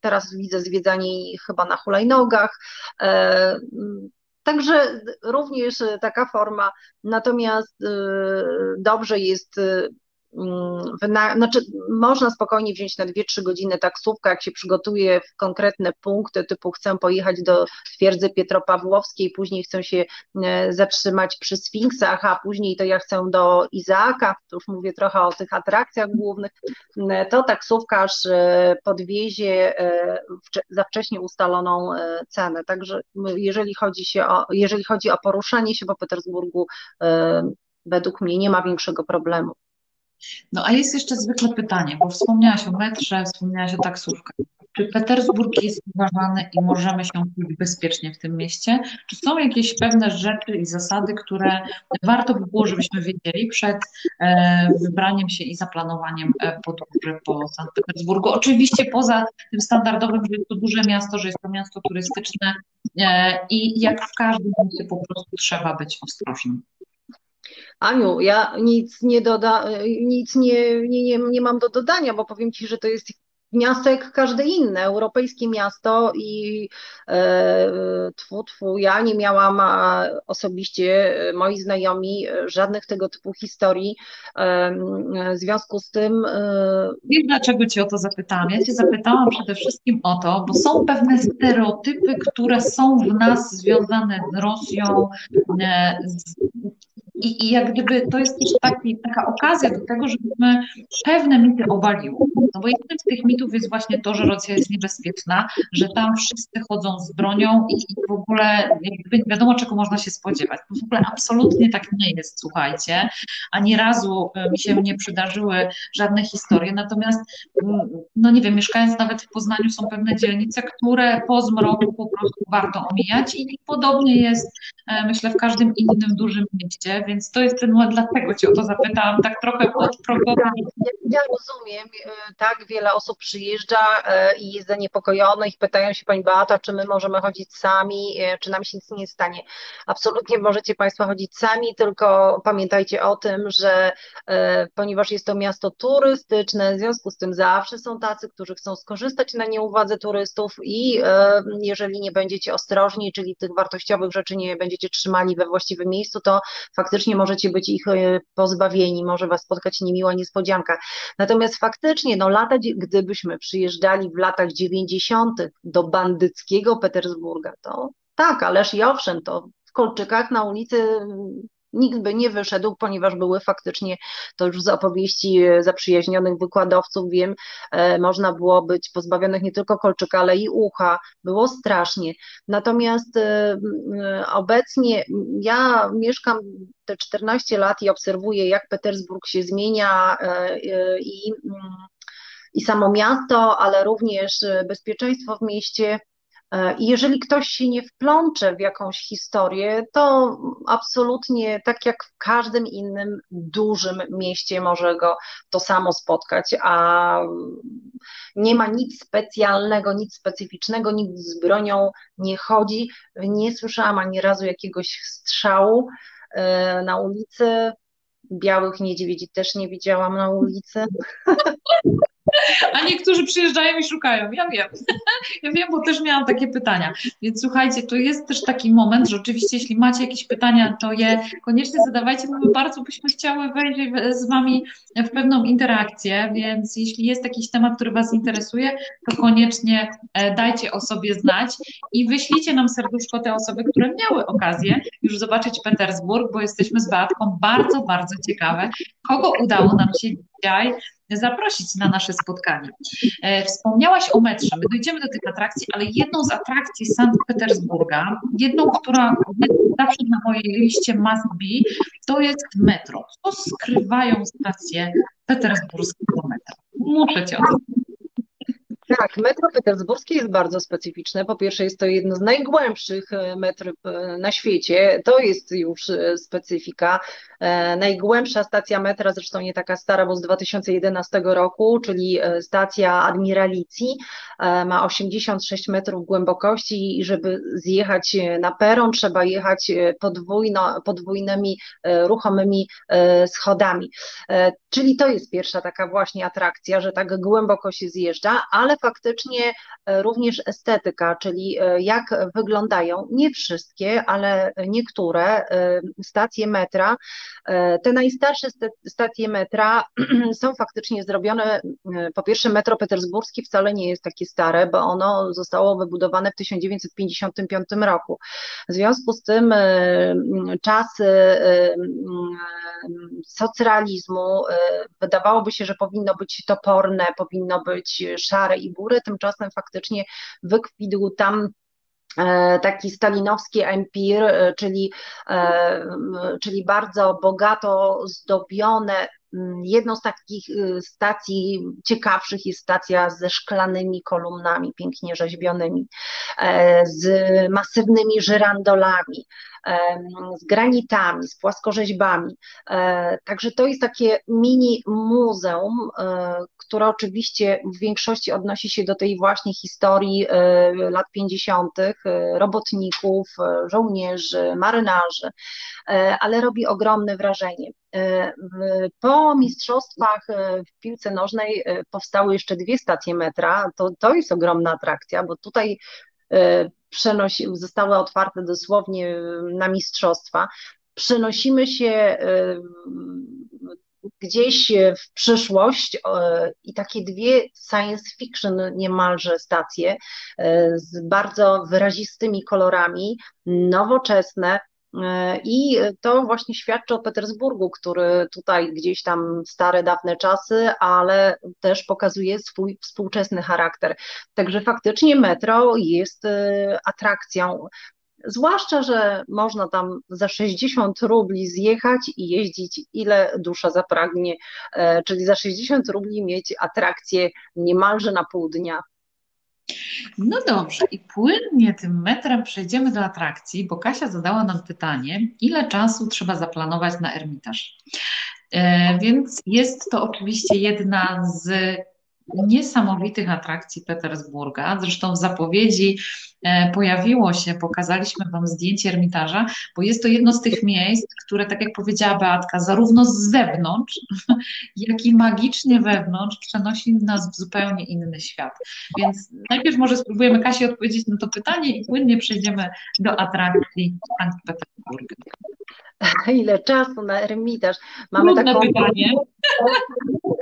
S2: teraz widzę zwiedzanie chyba na hulajnogach, e, Także również taka forma, natomiast y, dobrze jest Mm, znaczy, można spokojnie wziąć na 2-3 godziny taksówkę, jak się przygotuje w konkretne punkty, typu chcę pojechać do twierdzy Pietropawłowskiej, później chcę się e, zatrzymać przy Sfinksach, a później to ja chcę do Izaaka, to już mówię trochę o tych atrakcjach głównych, e, to taksówkarz e, podwiezie za wcześnie ustaloną cenę. Także jeżeli chodzi, się o, jeżeli chodzi o poruszanie się po Petersburgu, według mnie nie ma większego problemu.
S1: No a jest jeszcze zwykle pytanie, bo wspomniałaś o metrze, wspomniałaś o taksówkach. Czy Petersburg jest uważany i możemy się czuć bezpiecznie w tym mieście? Czy są jakieś pewne rzeczy i zasady, które warto by było, żebyśmy wiedzieli przed e, wybraniem się i zaplanowaniem e, podróży po Sankt Petersburgu? Oczywiście poza tym standardowym, że jest to duże miasto, że jest to miasto turystyczne e, i jak w każdym mieście po prostu trzeba być ostrożnym.
S2: Aniu, ja nic nie doda, nic nie, nie, nie, nie mam do dodania, bo powiem Ci, że to jest miasto jak każde inne, europejskie miasto i e, tfu, tfu, ja nie miałam osobiście, moi znajomi, żadnych tego typu historii. W związku z tym.
S1: Wiesz, dlaczego Cię o to zapytałam? Ja Cię zapytałam przede wszystkim o to, bo są pewne stereotypy, które są w nas związane z Rosją, z i, I jak gdyby to jest też taki, taka okazja do tego, żebyśmy pewne mity obaliły. No bo jednym z tych mitów jest właśnie to, że Rosja jest niebezpieczna, że tam wszyscy chodzą z bronią i, i w ogóle nie wiadomo, czego można się spodziewać. W ogóle absolutnie tak nie jest, słuchajcie. Ani razu e, mi się nie przydarzyły żadne historie. Natomiast, no nie wiem, mieszkając nawet w Poznaniu są pewne dzielnice, które po zmroku po prostu warto omijać i podobnie jest, e, myślę, w każdym innym dużym mieście więc to jest ten dlatego Cię o to zapytałam, tak trochę odprowokowanie.
S2: Ja, ja rozumiem, e, tak, wiele osób przyjeżdża e, i jest zaniepokojonych, pytają się Pani Beata, czy my możemy chodzić sami, e, czy nam się nic nie stanie. Absolutnie możecie Państwo chodzić sami, tylko pamiętajcie o tym, że ponieważ jest to miasto turystyczne, w związku z tym zawsze są tacy, którzy chcą skorzystać na nieuwadze turystów i jeżeli nie będziecie ostrożni, czyli tych wartościowych rzeczy nie będziecie trzymali we właściwym miejscu, to faktycznie faktycznie możecie być ich e, pozbawieni, może was spotkać niemiła niespodzianka. Natomiast faktycznie, no lata, gdybyśmy przyjeżdżali w latach 90. do bandyckiego Petersburga, to tak, ależ i owszem, to w Kolczykach na ulicy nikt by nie wyszedł, ponieważ były faktycznie, to już z opowieści e, zaprzyjaźnionych wykładowców wiem, e, można było być pozbawionych nie tylko kolczyka, ale i ucha, było strasznie. Natomiast e, obecnie ja mieszkam te 14 lat i obserwuję, jak Petersburg się zmienia i, i samo miasto, ale również bezpieczeństwo w mieście I jeżeli ktoś się nie wplącze w jakąś historię, to absolutnie tak jak w każdym innym dużym mieście może go to samo spotkać, a nie ma nic specjalnego, nic specyficznego, nikt z bronią nie chodzi. Nie słyszałam ani razu jakiegoś strzału e, na ulicy. Białych niedźwiedzi też nie widziałam na ulicy. *laughs*
S1: A niektórzy przyjeżdżają i szukają. Ja wiem. Ja wiem, bo też miałam takie pytania. Więc słuchajcie, to jest też taki moment, że oczywiście, jeśli macie jakieś pytania, to je koniecznie zadawajcie, bo my bardzo byśmy chciały wejść z Wami w pewną interakcję. Więc jeśli jest jakiś temat, który Was interesuje, to koniecznie e, dajcie o sobie znać i wyślijcie nam serduszko te osoby, które miały okazję już zobaczyć Petersburg, bo jesteśmy z Beatką bardzo, bardzo ciekawe, kogo udało nam się dzisiaj zaprosić na nasze spotkanie. E, wspomniałaś o metrze, my dojdziemy do tych atrakcji, ale jedną z atrakcji Sankt Petersburga, jedną, która zawsze na mojej liście must be, to jest metro. Co skrywają stacje petersburskiego metra? Muszę Cię o tym
S2: tak, metro petersburskie jest bardzo specyficzne. Po pierwsze, jest to jedno z najgłębszych e, metrów e, na świecie. To jest już e, specyfika. Najgłębsza stacja metra, zresztą nie taka stara, bo z 2011 roku, czyli stacja Admiralicji, ma 86 metrów głębokości i żeby zjechać na peron, trzeba jechać podwójno, podwójnymi ruchomymi schodami. Czyli to jest pierwsza taka właśnie atrakcja, że tak głęboko się zjeżdża, ale faktycznie e, również estetyka, czyli e, jak wyglądają nie wszystkie, ale niektóre e, stacje metra. Te najstarsze stacje metra *clears throat* są faktycznie zrobione, po pierwsze metro petersburskie wcale nie jest takie stare, bo ono zostało wybudowane w 1955 roku. W związku z tym czasy socrealizmu wydawałoby się, że powinno być toporne, powinno być szare i bury, tymczasem faktycznie wykwitł tam e, taki stalinowski empir, e, czyli, e, czyli bardzo bogato zdobione. Jedną z takich stacji ciekawszych jest stacja ze szklanymi kolumnami pięknie rzeźbionymi, z masywnymi żyrandolami, z granitami, z płaskorzeźbami. Także to jest takie mini muzeum, które oczywiście w większości odnosi się do tej właśnie historii lat 50., robotników, żołnierzy, marynarzy, ale robi ogromne wrażenie. Po mistrzostwach w piłce nożnej powstały jeszcze dwie stacje metra. To, to jest ogromna atrakcja, bo tutaj przenosi, zostały otwarte dosłownie na mistrzostwa. Przenosimy się gdzieś w przyszłość i takie dwie science fiction niemalże stacje z bardzo wyrazistymi kolorami, nowoczesne, i to właśnie świadczy o Petersburgu, który tutaj gdzieś tam stare, dawne czasy, ale też pokazuje swój współczesny charakter. Także faktycznie metro jest y, atrakcją. Zwłaszcza, że można tam za 60 rubli zjechać i jeździć ile dusza zapragnie, e, czyli za 60 rubli mieć atrakcję niemalże na pół dnia.
S1: No dobrze, i płynnie tym metrem przejdziemy do atrakcji, bo Kasia zadała nam pytanie, ile czasu trzeba zaplanować na Ermitaż. E, więc jest to oczywiście jedna z niesamowitych atrakcji Petersburga. Zresztą w zapowiedzi e, pojawiło się, pokazaliśmy Wam zdjęcie Ermitaża, bo jest to jedno z tych miejsc, które, tak jak powiedziała Beatka, zarówno z zewnątrz, *laughs* jak i magicznie wewnątrz przenosi nas w zupełnie inny świat. Więc najpierw może spróbujemy Kasi odpowiedzieć na to pytanie i płynnie przejdziemy do atrakcji Sankt Petersburga. *laughs*
S2: ile czasu na Ermitaż. Mamy
S1: Trudne taką pytanie. *laughs*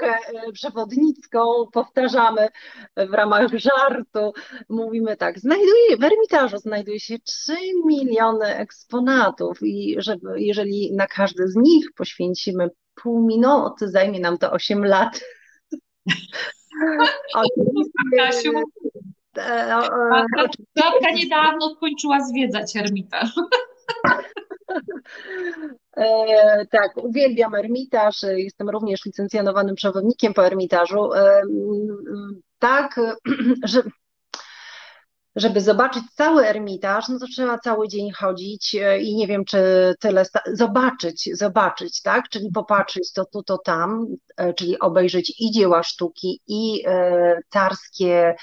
S2: E, przewodnicką, powtarzamy w ramach żartu, mówimy tak, znajduje, w Ermitażu znajduje się 3 miliony eksponatów i żeby, jeżeli na każdy z nich poświęcimy pół minuty, zajmie nam to 8 lat. *laughs*
S1: Kasiu, Tatka niedawno skończyła zwiedzać Ermitaż. *laughs*
S2: E, tak, uwielbiam Ermitaż, jestem również licencjonowanym przewodnikiem po Ermitażu. E, tak, *clears throat* że żeby zobaczyć cały Ermitaż, no to trzeba cały dzień chodzić e, i nie wiem, czy tyle, zobaczyć, zobaczyć, tak, czyli popatrzeć to tu, to tam, czyli obejrzeć i dzieła sztuki, i carskie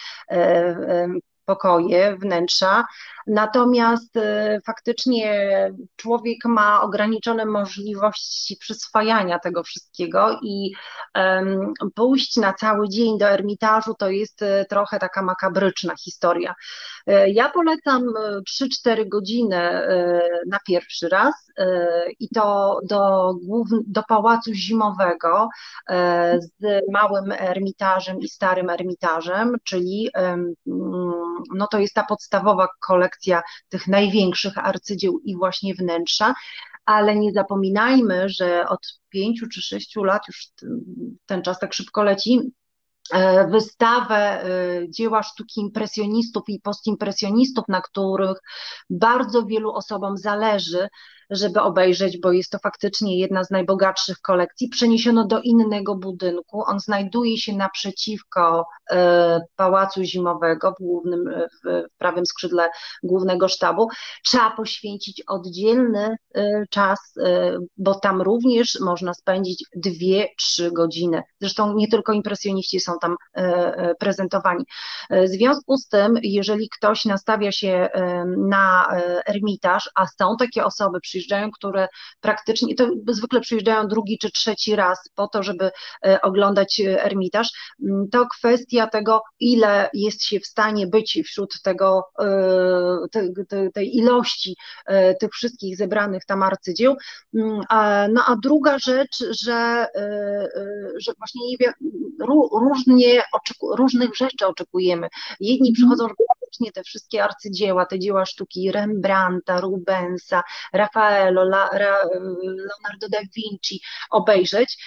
S2: pokoje, wnętrza, Natomiast y, faktycznie człowiek ma ograniczone możliwości przyswajania tego wszystkiego i pójść na cały dzień do Ermitażu to jest y, trochę taka makabryczna historia. Y, ja polecam 3-4 godziny na pierwszy raz i to do, do pałacu zimowego z małym ermitażem i starym ermitażem, czyli no to jest ta podstawowa kolekcja kolekcja tych największych arcydzieł i właśnie wnętrza, ale nie zapominajmy, że od pięciu czy sześciu lat już ten czas tak szybko leci, e, wystawę e, dzieła sztuki impresjonistów i postimpresjonistów, na których bardzo wielu osobom zależy, żeby obejrzeć, bo jest to faktycznie jedna z najbogatszych kolekcji. Przeniesiono do innego budynku. On znajduje się naprzeciwko e, Pałacu Zimowego w głównym, w prawym skrzydle głównego sztabu. Trzeba poświęcić oddzielny e, czas, e, bo tam również można spędzić dwie, trzy godziny. Zresztą nie tylko impresjoniści są tam prezentowani. W związku z tym, jeżeli ktoś nastawia się na ermitaż, a są takie osoby, przyjrzyjcie przyjeżdżają, które praktycznie, to zwykle przyjeżdżają drugi czy trzeci raz po to, żeby e, oglądać e, Ermitaż, mm, to kwestia tego, ile jest się w stanie być wśród tego, e, tej ilości tych wszystkich zebranych tam arcydzieł. Mm, no a druga rzecz, że, że właśnie nie wiem, różnie, różnych rzeczy oczekujemy. Jedni mhm. przychodzą, żeby faktycznie te wszystkie arcydzieła, te dzieła sztuki Rembrandta, Rubensa, Raffaello, La, Ra, Leonardo da Vinci obejrzeć,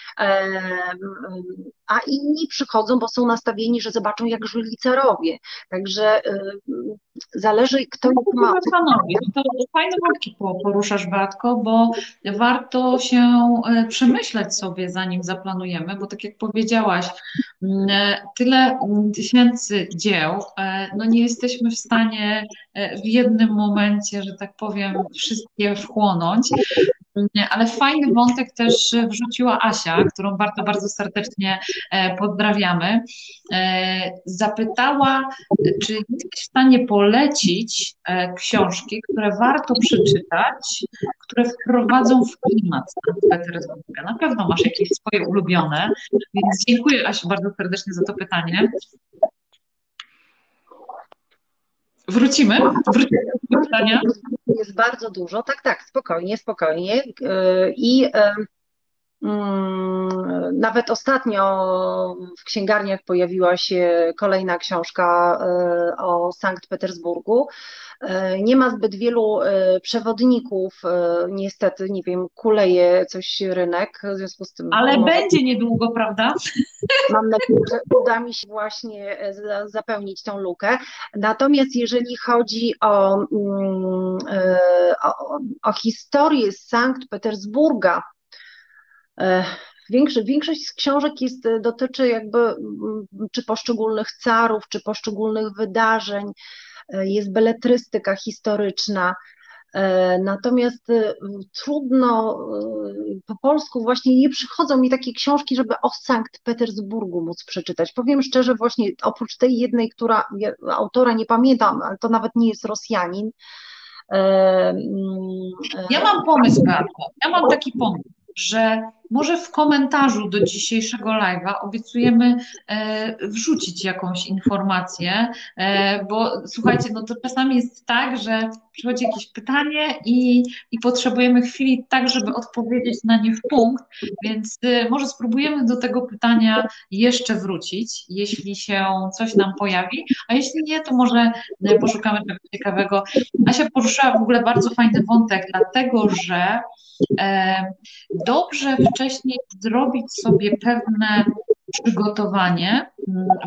S2: a inni przychodzą, bo są nastawieni, że zobaczą, jak żyli carowie. Także zależy, kto no, ma.
S1: Panowie, to fajne wątki poruszasz, Batko, bo warto się e, przemyśleć sobie, zanim zaplanujemy, bo tak jak powiedziałaś, mm, tyle tysięcy dzieł, no nie jesteśmy w stanie w jednym momencie, że tak powiem, wszystkie wchłonąć. Ale fajny wątek też wrzuciła Asia, którą bardzo, bardzo serdecznie e, pozdrawiamy. E, zapytała, czy jesteś w stanie polecić e, książki, które warto przeczytać, które wprowadzą w klimat. Na pewno masz jakieś swoje ulubione, więc dziękuję Asiu bardzo serdecznie za to pytanie. Wrócimy? Wrócimy do pytania?
S2: Jest bardzo dużo. Tak, tak, spokojnie, spokojnie. I mm, nawet ostatnio w księgarniach pojawiła się kolejna książka e, o Sankt Petersburgu. E, nie ma zbyt wielu e, przewodników, niestety, nie wiem, kuleje coś rynek, w związku z tym.
S1: Ale będzie niedługo, prawda?
S2: Mam nadzieję, że uda mi się właśnie zapełnić tą lukę. Natomiast jeżeli chodzi o, mm, o, o historię Sankt Petersburga, Większość, większość z książek jest, dotyczy jakby czy poszczególnych carów, czy poszczególnych wydarzeń, e, jest beletrystyka historyczna. E, natomiast e, trudno po polsku właśnie nie przychodzą mi takie książki, żeby o Sankt Petersburgu móc przeczytać. Powiem szczerze, właśnie oprócz tej jednej, która autora nie pamiętam, ale to nawet nie jest Rosjanin.
S1: Ja mam pomysł, Beatko. Ja mam taki pomysł że może w komentarzu do dzisiejszego live'a obiecujemy e, wrzucić jakąś informację, e, bo słuchajcie, no to czasami jest tak, że przychodzi jakieś pytanie i, i potrzebujemy chwili tak, żeby odpowiedzieć na nie w punkt, więc e, może spróbujemy do tego pytania jeszcze wrócić, jeśli się coś nam pojawi, a jeśli nie, to może poszukamy czegoś ciekawego. Asia poruszyła w ogóle bardzo fajny wątek, dlatego że dobrze wcześniej zrobić sobie pewne przygotowanie.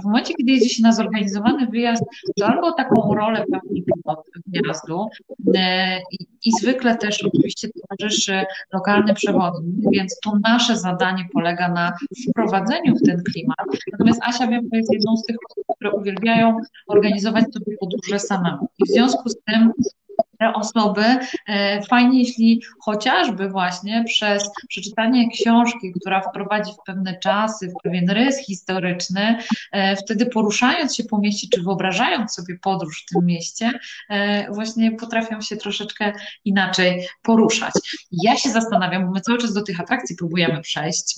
S1: W momencie, kiedy jedzie się na zorganizowany wyjazd, to albo taką rolę pełni pilot wyjazdu e, i, i zwykle też oczywiście towarzyszy lokalny przewodnik, więc to nasze zadanie polega na wprowadzeniu w ten klimat. Natomiast Asia wiem, że jest jedną z tych osób, które uwielbiają organizować sobie podróże samemu. I w związku z tym te osoby. E, fajnie, jeśli chociażby właśnie przez przeczytanie książki, która wprowadzi w pewne czasy, w pewien rys historyczny, e, wtedy poruszając się po mieście, czy wyobrażając sobie podróż w tym mieście, e, właśnie potrafią się troszeczkę inaczej poruszać. Ja się zastanawiam, bo my cały czas do tych atrakcji próbujemy przejść,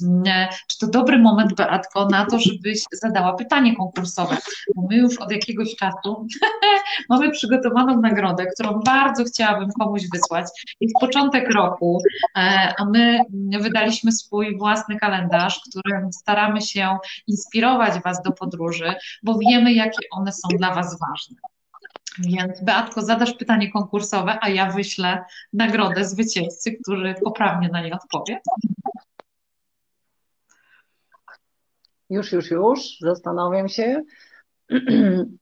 S1: czy to dobry moment, Beatko, na to, żebyś zadała pytanie konkursowe, bo my już od jakiegoś czasu *laughs* mamy przygotowaną nagrodę, którą bardzo bardzo chciałabym komuś wysłać. Jest początek roku, e, a my wydaliśmy swój własny kalendarz, którym staramy się inspirować Was do podróży, bo wiemy, jakie one są dla Was ważne. Więc Beatko, zadasz pytanie konkursowe, a ja wyślę nagrodę zwycięzcy, który poprawnie na nie odpowie.
S2: Już, już, już, zastanawiam się. *clears throat*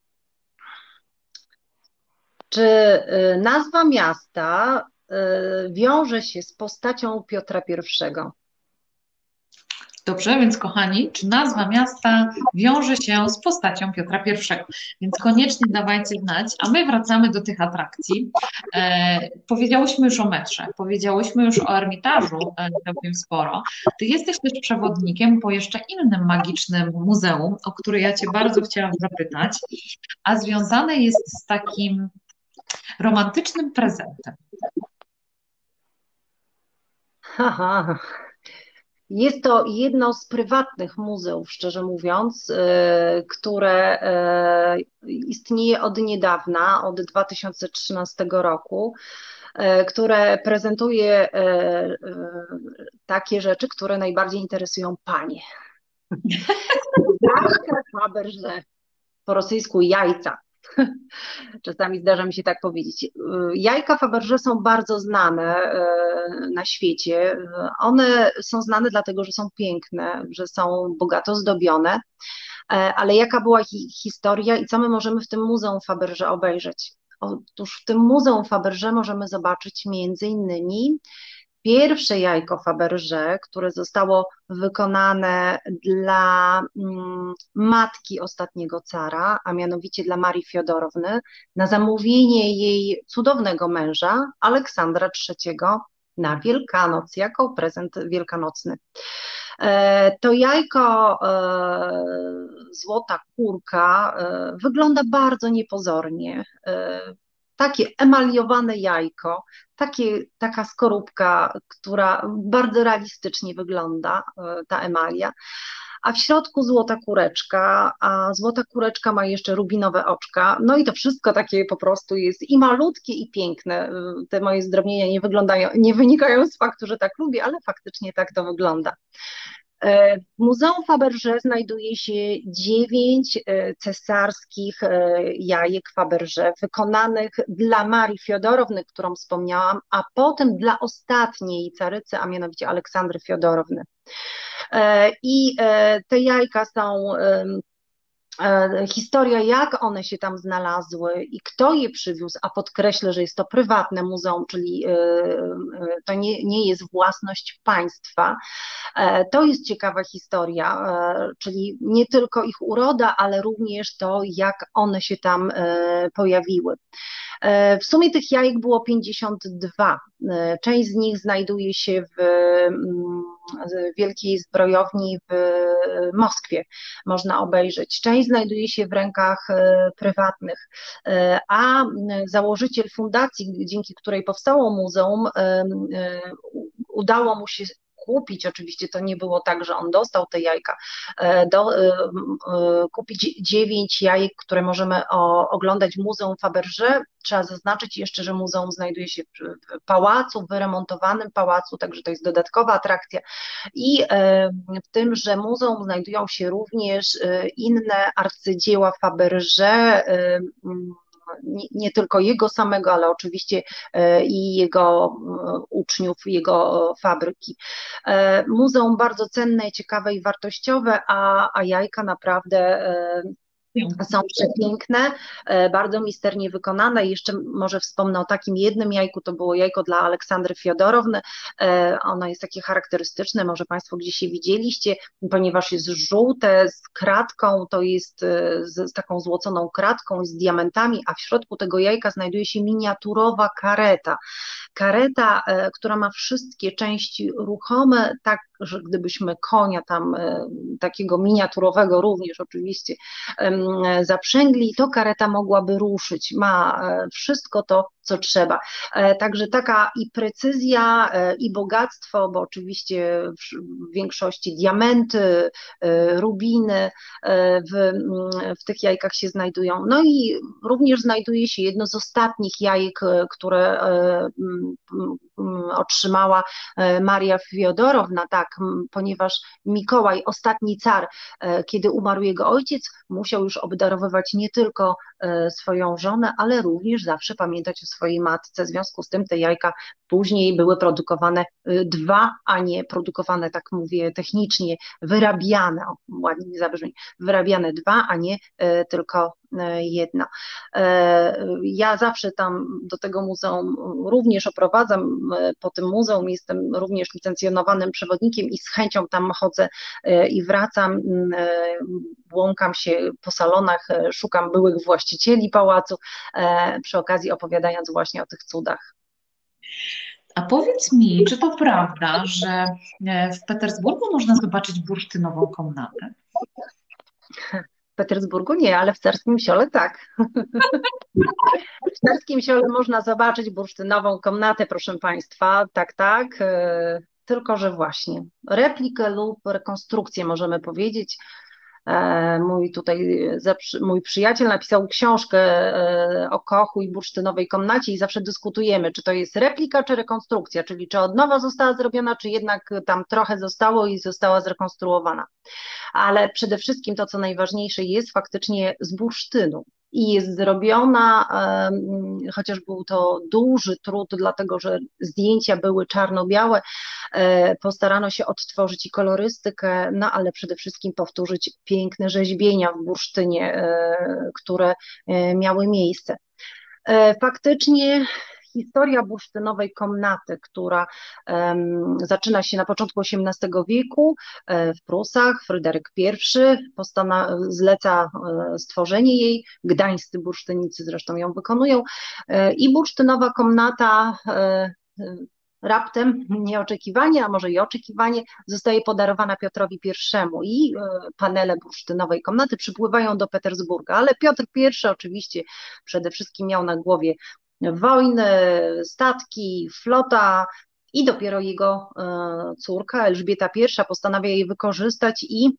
S2: Czy y, nazwa miasta y, wiąże się z postacią Piotra I?
S1: Dobrze, więc kochani, czy nazwa miasta wiąże się z postacią Piotra I? Więc koniecznie dawajcie znać, a my wracamy do tych atrakcji. E, powiedziałyśmy już o metrze, powiedziałyśmy już o Ermitażu e, całkiem sporo. Ty jesteś też przewodnikiem po jeszcze innym magicznym muzeum, o które ja Cię bardzo chciałam zapytać, a związane jest z takim romantycznym prezentem?
S2: Aha. Jest to jedno z prywatnych muzeów, szczerze mówiąc, e, które e, istnieje od niedawna, od 2013 roku, e, które prezentuje takie rzeczy, które najbardziej interesują panie. *laughs* Faberże, po rosyjsku jajca. *laughs* Czasami zdarza mi się tak powiedzieć. Jajka Faberże są bardzo znane e, na świecie. One są znane dlatego, że są piękne, że są bogato zdobione. E, ale jaka była ich historia i co my możemy w tym Muzeum Faberże obejrzeć? Otóż w tym Muzeum Faberże możemy zobaczyć między innymi pierwsze jajko Faberże, które zostało wykonane dla mm, matki ostatniego cara, a mianowicie dla Marii Fiodorowny, na zamówienie jej cudownego męża, Aleksandra III, na Wielkanoc, jako prezent wielkanocny. E, to jajko e, złota kurka e, wygląda bardzo niepozornie takie emaliowane jajko, takie, taka skorupka, która bardzo realistycznie wygląda, e, ta emalia, a w środku złota kureczka, a złota kureczka ma jeszcze rubinowe oczka, no i to wszystko takie po prostu jest i malutkie i piękne. E, te moje zdrobnienia nie wyglądają, nie wynikają z faktu, że tak lubię, ale faktycznie tak to wygląda. E, w Muzeum Faberże znajduje się dziewięć e, cesarskich e, jajek Faberże wykonanych dla Marii Fiodorowny, którą wspomniałam, a potem dla ostatniej carycy, a mianowicie Aleksandry Fiodorowny. I te jajka są historia, jak one się tam znalazły i kto je przywiózł, a podkreślę, że jest to prywatne muzeum, czyli e, e, to nie, nie jest własność państwa. To jest ciekawa historia, czyli nie tylko ich uroda, ale również to, jak one się tam pojawiły. W sumie tych jajek było 52. Część z nich znajduje się w mm, wielkiej zbrojowni w Moskwie, można obejrzeć. Część znajduje się w rękach e, prywatnych, e, a założyciel fundacji, dzięki której powstało muzeum, e, udało mu się kupić, oczywiście to nie było tak, że on dostał te jajka, e, do, e, e, kupić dziewięć jajek, które możemy o, oglądać w Muzeum Faberże. Trzeba zaznaczyć jeszcze, że muzeum znajduje się w pałacu, w wyremontowanym pałacu, także to jest dodatkowa atrakcja. I w tym, że muzeum znajdują się również inne arcydzieła Faberże, nie, nie, tylko jego samego, ale oczywiście e, i jego e, uczniów, jego fabryki. E, muzeum bardzo cenne, ciekawe i wartościowe, a, a jajka naprawdę są przepiękne, e, bardzo misternie wykonane. Jeszcze może wspomnę o takim jednym jajku, to było jajko dla Aleksandry Fiodorowny. E, ono jest takie charakterystyczne, może Państwo gdzieś je widzieliście, ponieważ jest żółte z kratką, to jest e, z, z taką złoconą kratką z diamentami, a w środku tego jajka znajduje się miniaturowa kareta. Kareta, która ma wszystkie części ruchome, tak że gdybyśmy konia tam takiego miniaturowego również oczywiście zaprzęgli, to kareta mogłaby ruszyć. Ma e, wszystko to, co trzeba. E, także taka i precyzja, e, i bogactwo, bo oczywiście w większości diamenty, rubiny w, w tych jajkach się znajdują. No i również znajduje się jedno z ostatnich jajek, które otrzymała Maria Fiodorowna, tak, ponieważ Mikołaj, ostatni car, kiedy umarł jego ojciec, musiał już obdarowywać nie tylko e, swoją żonę, ale również zawsze pamiętać o swojej matce. W związku z tym te jajka później były produkowane e, dwa, a nie produkowane, tak mówię technicznie, wyrabiane, o, ładnie mi zabrzmi, wyrabiane dwa, a nie e, tylko jedna. Ja zawsze tam do tego muzeum również oprowadzam, po tym muzeum jestem również licencjonowanym przewodnikiem i z chęcią tam chodzę i wracam, błąkam się po salonach, e, szukam byłych właścicieli pałacu, e, przy okazji opowiadając właśnie o tych cudach.
S1: A powiedz mi, czy to prawda, że e, w Petersburgu można zobaczyć bursztynową komnatę? *laughs*
S2: Petersburgu nie, ale w Carskim Siole tak. W Carskim Siole można zobaczyć bursztynową komnatę, proszę Państwa, tak, tak. Tylko, że właśnie replikę lub rekonstrukcję możemy powiedzieć E, mój tutaj mój przyjaciel napisał książkę e, o kochu i bursztynowej komnacie i zawsze dyskutujemy, czy to jest replika, czy rekonstrukcja, czyli czy od nowa została zrobiona, czy jednak tam trochę zostało i została zrekonstruowana. Ale przede wszystkim to, co najważniejsze, jest faktycznie z bursztynu i jest zrobiona, chociaż był to duży trud, dlatego że zdjęcia były czarno-białe, e, postarano się odtworzyć i kolorystykę, no ale przede wszystkim powtórzyć piękne rzeźbienia w bursztynie, e, które e, miały miejsce. Faktycznie historia bursztynowej komnaty, która zaczyna się na początku XVIII wieku e, w Prusach. Fryderyk I postana, zleca e, stworzenie jej, gdańscy bursztynicy zresztą ją wykonują. I bursztynowa komnata raptem, nieoczekiwanie, a może i oczekiwanie, zostaje podarowana Piotrowi I. I e, panele bursztynowej komnaty przypływają do Petersburga, ale Piotr I oczywiście przede wszystkim miał na głowie wojny, statki, flota, i dopiero jego e, córka Elżbieta I postanawia je wykorzystać i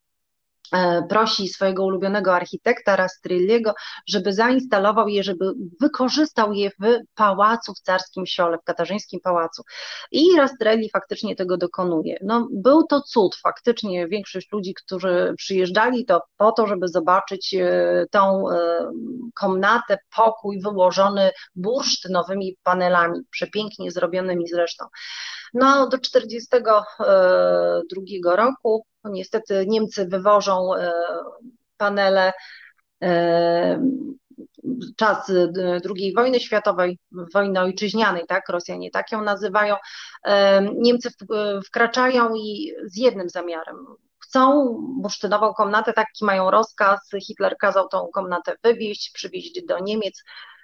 S2: prosi swojego ulubionego architekta Rastrilliego, żeby zainstalował je, żeby wykorzystał je w pałacu w Carskim Siole, w Katarzyńskim Pałacu. I Rastrelli faktycznie tego dokonuje. No, był to cud, faktycznie większość ludzi, którzy przyjeżdżali to po to, żeby zobaczyć e, tą e, komnatę, pokój wyłożony bursztynowymi panelami, przepięknie zrobionymi zresztą. No, do 1942 roku niestety Niemcy wywożą e, panele e, czas II wojny światowej, wojny ojczyźnianej, tak, Rosjanie tak ją nazywają, e, Niemcy wkraczają i z jednym zamiarem. Chcą bursztynową komnatę, taki mają rozkaz, Hitler kazał tą komnatę wywieźć, przywieźć do Niemiec, E,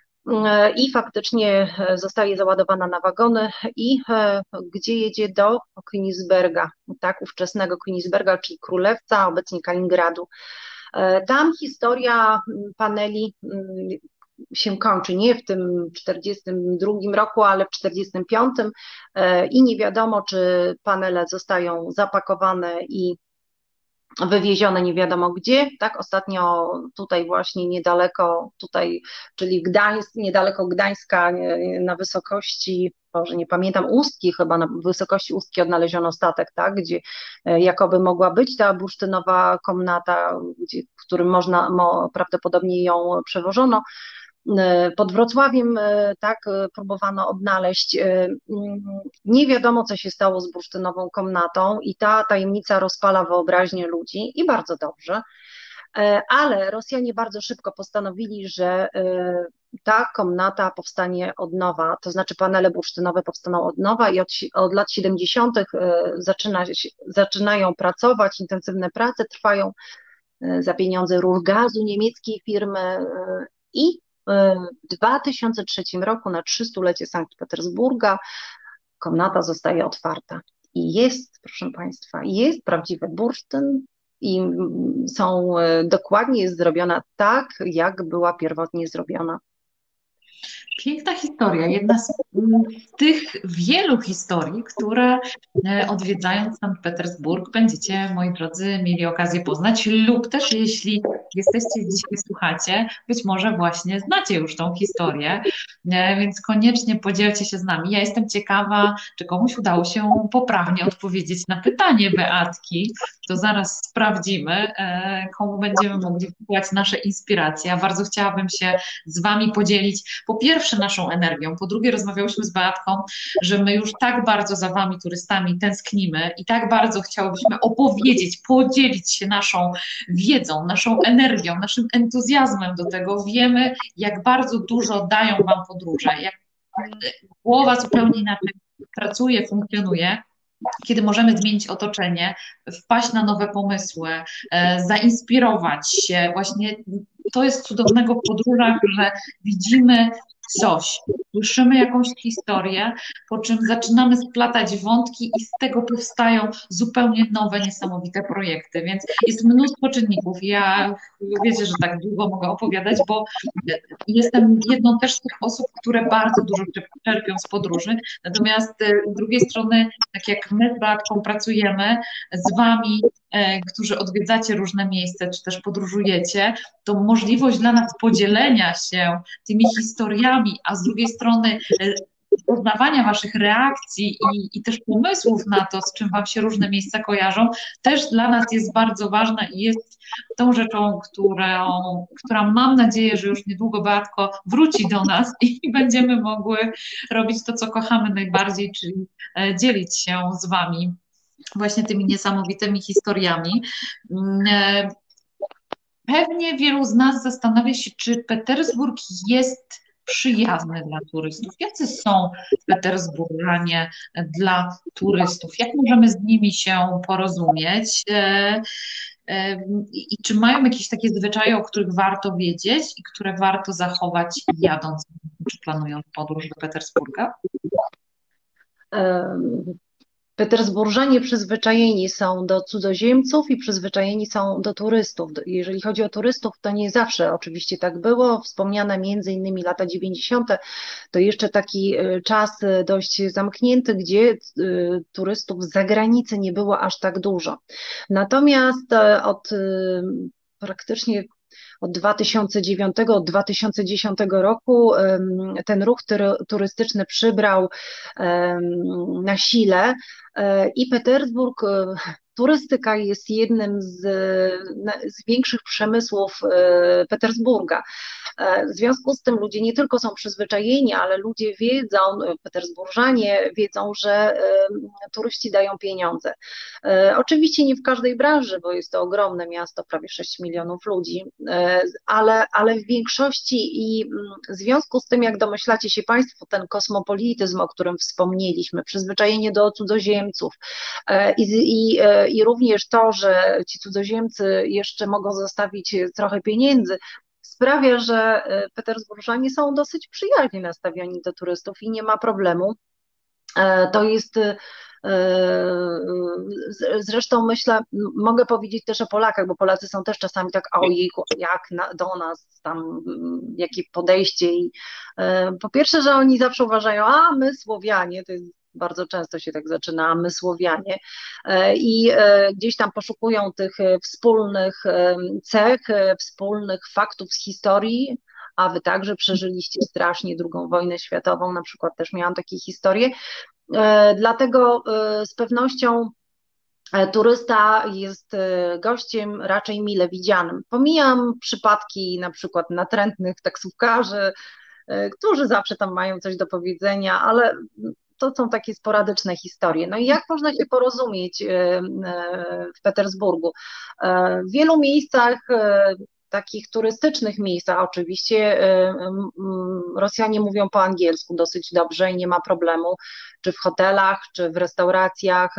S2: i faktycznie e, zostaje załadowana na wagony i e, gdzie jedzie do Königsberga, tak, ówczesnego Königsberga, czyli Królewca, obecnie Kaliningradu. Tam historia paneli się kończy nie w tym 42 roku, ale w 45 i nie wiadomo, czy panele zostają zapakowane i wywiezione nie wiadomo gdzie, tak, ostatnio tutaj właśnie niedaleko, tutaj, czyli Gdańsk, niedaleko Gdańska, na wysokości, może nie pamiętam, Ustki chyba, na wysokości Ustki odnaleziono statek, tak, gdzie e, jakoby mogła być ta bursztynowa komnata, gdzie, w którym można, mo, prawdopodobnie ją przewożono, E, pod Wrocławiem e, tak e, próbowano odnaleźć. Mm, nie wiadomo, co się stało z bursztynową komnatą i ta tajemnica rozpala wyobraźnię ludzi i bardzo dobrze. Ale Rosjanie bardzo szybko postanowili, że ta komnata powstanie od nowa, to znaczy panele bursztynowe powstaną od nowa i od, od lat 70. Zaczyna, zaczynają pracować, intensywne prace trwają za pieniądze rur gazu niemieckiej firmy i w 2003 roku na 300-lecie Sankt Petersburga komnata zostaje otwarta. I jest, proszę Państwa, jest prawdziwy bursztyn i są e, dokładnie jest zrobiona tak, jak była pierwotnie zrobiona.
S1: Piękna historia, jedna z tych wielu historii, które e, odwiedzając Sankt Petersburg będziecie, moi drodzy, mieli okazję poznać lub też jeśli jesteście dzisiaj, słuchacie, być może właśnie znacie już tą historię, e, więc koniecznie podzielcie się z nami. Ja jestem ciekawa, czy komuś udało się poprawnie odpowiedzieć na pytanie Beatki, to zaraz sprawdzimy, e, komu będziemy mogli wpływać nasze inspiracje. Ja bardzo chciałabym się z Wami podzielić po pierwsze naszą energią, po drugie rozmawiałyśmy z Beatką, że my już tak bardzo za Wami turystami tęsknimy i tak bardzo chciałybyśmy opowiedzieć, podzielić się naszą wiedzą, naszą energią, naszym entuzjazmem do tego. Wiemy, jak bardzo dużo dają Wam podróże, jak głowa zupełnie inaczej pracuje, funkcjonuje kiedy możemy zmienić otoczenie, wpaść na nowe pomysły, e, zainspirować się. Właśnie to jest cudownego w podróżach, że widzimy coś, słyszymy jakąś historię, po czym zaczynamy splatać wątki i z tego powstają zupełnie nowe, niesamowite projekty, więc jest mnóstwo czynników. Ja wiecie, że tak długo mogę opowiadać, bo jestem jedną też z tych osób, które bardzo dużo czerpią z podróży, natomiast e, z drugiej strony, tak jak my z pracujemy z Wami, którzy odwiedzacie różne miejsca, czy też podróżujecie, to możliwość dla nas podzielenia się tymi historiami, a z drugiej strony e, poznawania Waszych reakcji i, i też pomysłów na to, z czym Wam się różne miejsca kojarzą, też dla nas jest bardzo ważna i jest tą rzeczą, którą, która mam nadzieję, że już niedługo Beatko wróci do nas i *laughs* będziemy mogły robić to, co kochamy najbardziej, czyli e, dzielić się z Wami właśnie tymi niesamowitymi historiami. Mm, e, Pewnie wielu z nas zastanawia się, czy Petersburg jest przyjazny dla turystów? Jacy są Petersburganie dla turystów? Jak możemy z nimi się porozumieć? E, e, I czy mają jakieś takie zwyczaje, o których warto wiedzieć i które warto zachować jadąc czy planując podróż do Petersburga?
S2: Petersburżanie przyzwyczajeni są do cudzoziemców i przyzwyczajeni są do turystów. Jeżeli chodzi o turystów, to nie zawsze oczywiście tak było. Wspomniane między innymi lata 90. to jeszcze taki e, czas e, dość zamknięty, gdzie e, turystów z zagranicy nie było aż tak dużo. Natomiast od praktycznie od 2009, od 2010 roku ten ruch turystyczny przybrał na sile i Petersburg turystyka jest jednym z, z, większych przemysłów e, Petersburga. E, w związku z tym ludzie nie tylko są przyzwyczajeni, ale ludzie wiedzą, petersburżanie wiedzą, że e, turyści dają pieniądze. Oczywiście nie w każdej branży, bo jest to ogromne miasto, prawie 6 milionów ludzi, ale, ale w większości i mm, w związku z tym, jak domyślacie się Państwo, ten kosmopolityzm, o którym wspomnieliśmy, przyzwyczajenie do cudzoziemców i, i i również to, że ci cudzoziemcy jeszcze mogą zostawić trochę pieniędzy, sprawia, że e, Petersburżanie są dosyć przyjaźnie nastawieni do turystów i nie ma problemu. E, to jest e, Zresztą myślę, mogę powiedzieć też o Polakach, bo Polacy są też czasami tak, ojejku, jak na, do nas tam, jakie podejście i po pierwsze, że oni zawsze uważają, a my Słowianie, to jest bardzo często się tak zaczyna, a my Słowianie, e, i e, gdzieś tam poszukują tych e, wspólnych cech, wspólnych faktów z historii, a wy także przeżyliście strasznie drugą wojnę światową, na przykład też miałam takie historie. Dlatego z pewnością turysta jest gościem raczej mile widzianym. Pomijam przypadki na przykład natrętnych taksówkarzy, którzy zawsze tam mają coś do powiedzenia, ale to są takie sporadyczne historie. No i jak można się porozumieć e, e, w Petersburgu? E, w wielu miejscach takich turystycznych miejscach oczywiście Rosjanie mówią po angielsku dosyć dobrze i nie ma problemu, czy w hotelach, czy w restauracjach,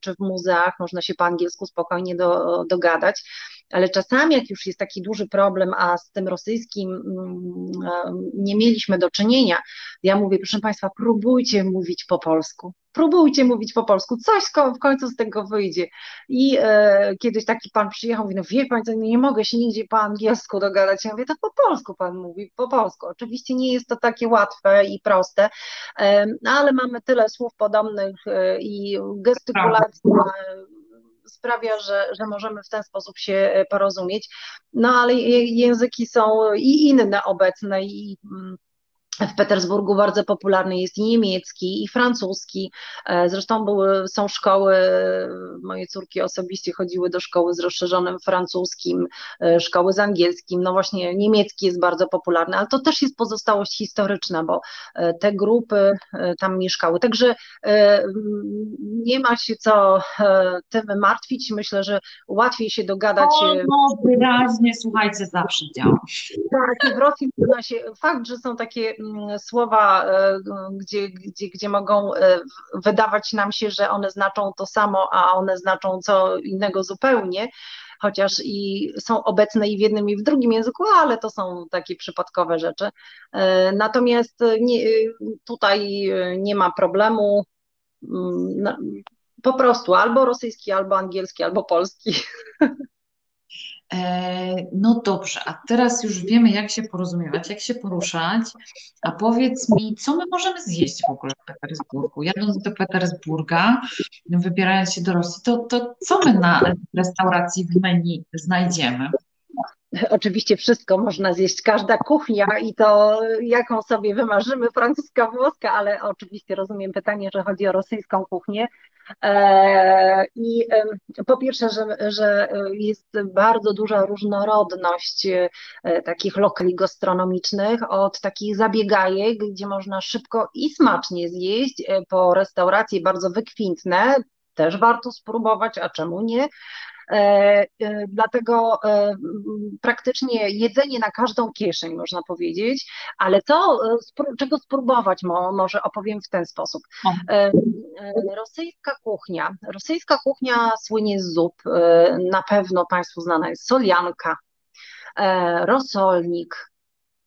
S2: czy w muzeach można się po angielsku spokojnie do, dogadać ale czasami jak już jest taki duży problem, a z tym rosyjskim mm, nie mieliśmy do czynienia, ja mówię, proszę Państwa, próbujcie mówić po polsku, próbujcie mówić po polsku, coś w końcu z tego wyjdzie. I e, kiedyś taki pan przyjechał, mówi, no wie pan, nie mogę się nigdzie po angielsku dogadać. Ja mówię, to po polsku pan mówi, po polsku. Oczywiście nie jest to takie łatwe i proste, e, ale mamy tyle słów podobnych e, i gestykulacji sprawia, że, że możemy w ten sposób się e, porozumieć. No ale języki są i inne obecne i mm, w Petersburgu bardzo popularny jest niemiecki, i francuski. E, zresztą były, są szkoły, moje córki osobiście chodziły do szkoły z rozszerzonym francuskim, e, szkoły z angielskim. No właśnie niemiecki jest bardzo popularny, ale to też jest pozostałość historyczna, bo e, te grupy tam mieszkały. Także nie ma się co tym martwić. Myślę, że łatwiej się dogadać. O,
S1: no, wyraźnie, słuchajcie, zawsze działa.
S2: Tak, w Rosji się, fakt, że są takie słowa, e, gdzie, gdzie, gdzie mogą e, wydawać nam się, że one znaczą to samo, a one znaczą co innego zupełnie, chociaż i są obecne i w jednym, i w drugim języku, ale to są takie przypadkowe rzeczy. E, natomiast nie, tutaj nie ma problemu. Mm, po prostu albo rosyjski, albo angielski, albo polski. *laughs*
S1: E, no dobrze, a teraz już wiemy, jak się porozumiewać, jak się poruszać. A powiedz mi, co my możemy zjeść w ogóle w Petersburgu? Jadąc do Petersburga, wybierając się do Rosji, to, to co my na restauracji w menu znajdziemy?
S2: Oczywiście wszystko można zjeść, każda kuchnia i to jaką sobie wymarzymy, francuska, włoska, ale oczywiście rozumiem pytanie, że chodzi o rosyjską kuchnię. E, I po pierwsze, że, że jest bardzo duża różnorodność e, takich lokali gastronomicznych, od takich zabiegajek, gdzie można szybko i smacznie zjeść, e, po restauracje bardzo wykwintne, też warto spróbować, a czemu nie? Dlatego praktycznie jedzenie na każdą kieszeń, można powiedzieć, ale co, czego spróbować, może opowiem w ten sposób. Rosyjska kuchnia. Rosyjska kuchnia słynie z zup. Na pewno Państwu znana jest solianka, rosolnik.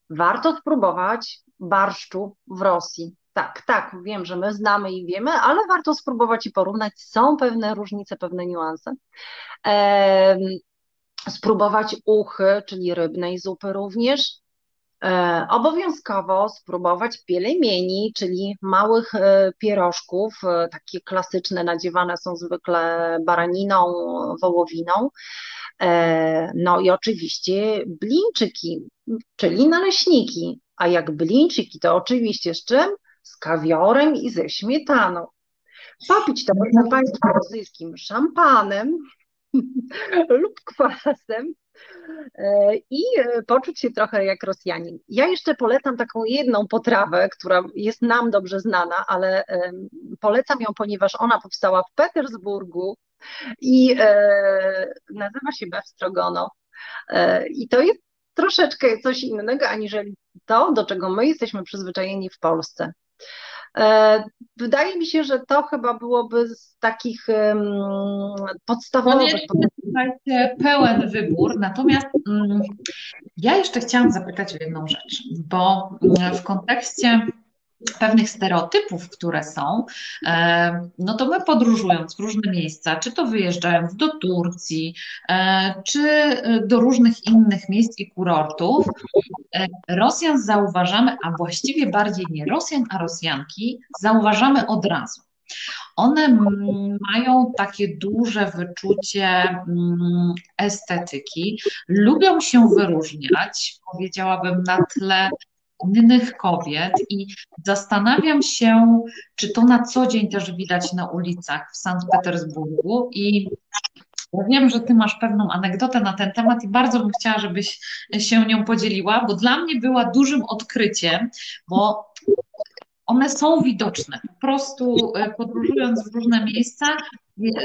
S2: Warto spróbować barszczu w Rosji. Tak, tak, wiem, że my znamy i wiemy, ale warto spróbować i porównać. Są pewne różnice, pewne niuanse. Spróbować uchy, czyli rybnej zupy również. E, obowiązkowo spróbować pielemieni, czyli małych e, pierożków, e, takie klasyczne, nadziewane są zwykle baraniną, wołowiną. E, no i oczywiście blinczyki, czyli naleśniki. A jak blinczyki, to oczywiście z czym? Z kawiorem i ze śmietaną. Popić to można Państwu rosyjskim szampanem *laughs* lub kwasem e, i e, poczuć się trochę jak Rosjanin. Ja jeszcze polecam taką jedną potrawę, która jest nam dobrze znana, ale polecam ją, ponieważ ona powstała w Petersburgu i e, nazywa się Bewstrogono. I to jest troszeczkę coś innego, aniżeli to, do czego my jesteśmy przyzwyczajeni w Polsce. E, wydaje mi się, że to chyba byłoby z takich podstawowych.
S1: No pełen wybór, natomiast mm, ja jeszcze chciałam zapytać o jedną rzecz, bo w kontekście pewnych stereotypów, które są, e, no to my podróżując w różne miejsca, czy to wyjeżdżając do Turcji, e, czy do różnych innych miejsc i kurortów, e, Rosjan zauważamy, a właściwie bardziej nie Rosjan, a Rosjanki zauważamy od razu. One mają takie duże wyczucie mm, estetyki, lubią się wyróżniać, powiedziałabym, na tle innych kobiet i zastanawiam się, czy to na co dzień też widać na ulicach w Sankt Petersburgu i ja wiem, że ty masz pewną anegdotę na ten temat i bardzo bym chciała, żebyś się nią podzieliła, bo dla mnie była dużym odkryciem, bo one są widoczne. Po prostu e, podróżując w różne miejsca,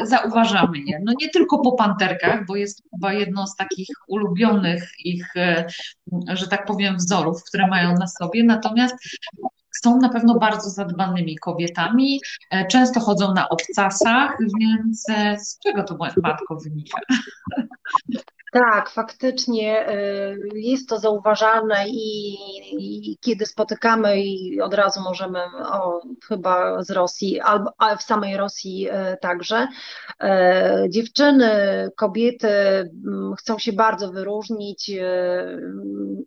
S1: zauważamy je. No nie tylko po panterkach, bo jest chyba jedno z takich ulubionych ich, e, że tak powiem, wzorów, które mają na sobie, natomiast są na pewno bardzo zadbanymi kobietami, e, często chodzą na obcasach, więc z czego to matko wynika?
S2: Tak, faktycznie y, jest to zauważalne i, i, kiedy spotykamy i od razu możemy, o, chyba z Rosji, albo w samej Rosji y, także, y, dziewczyny, kobiety mm, chcą się bardzo wyróżnić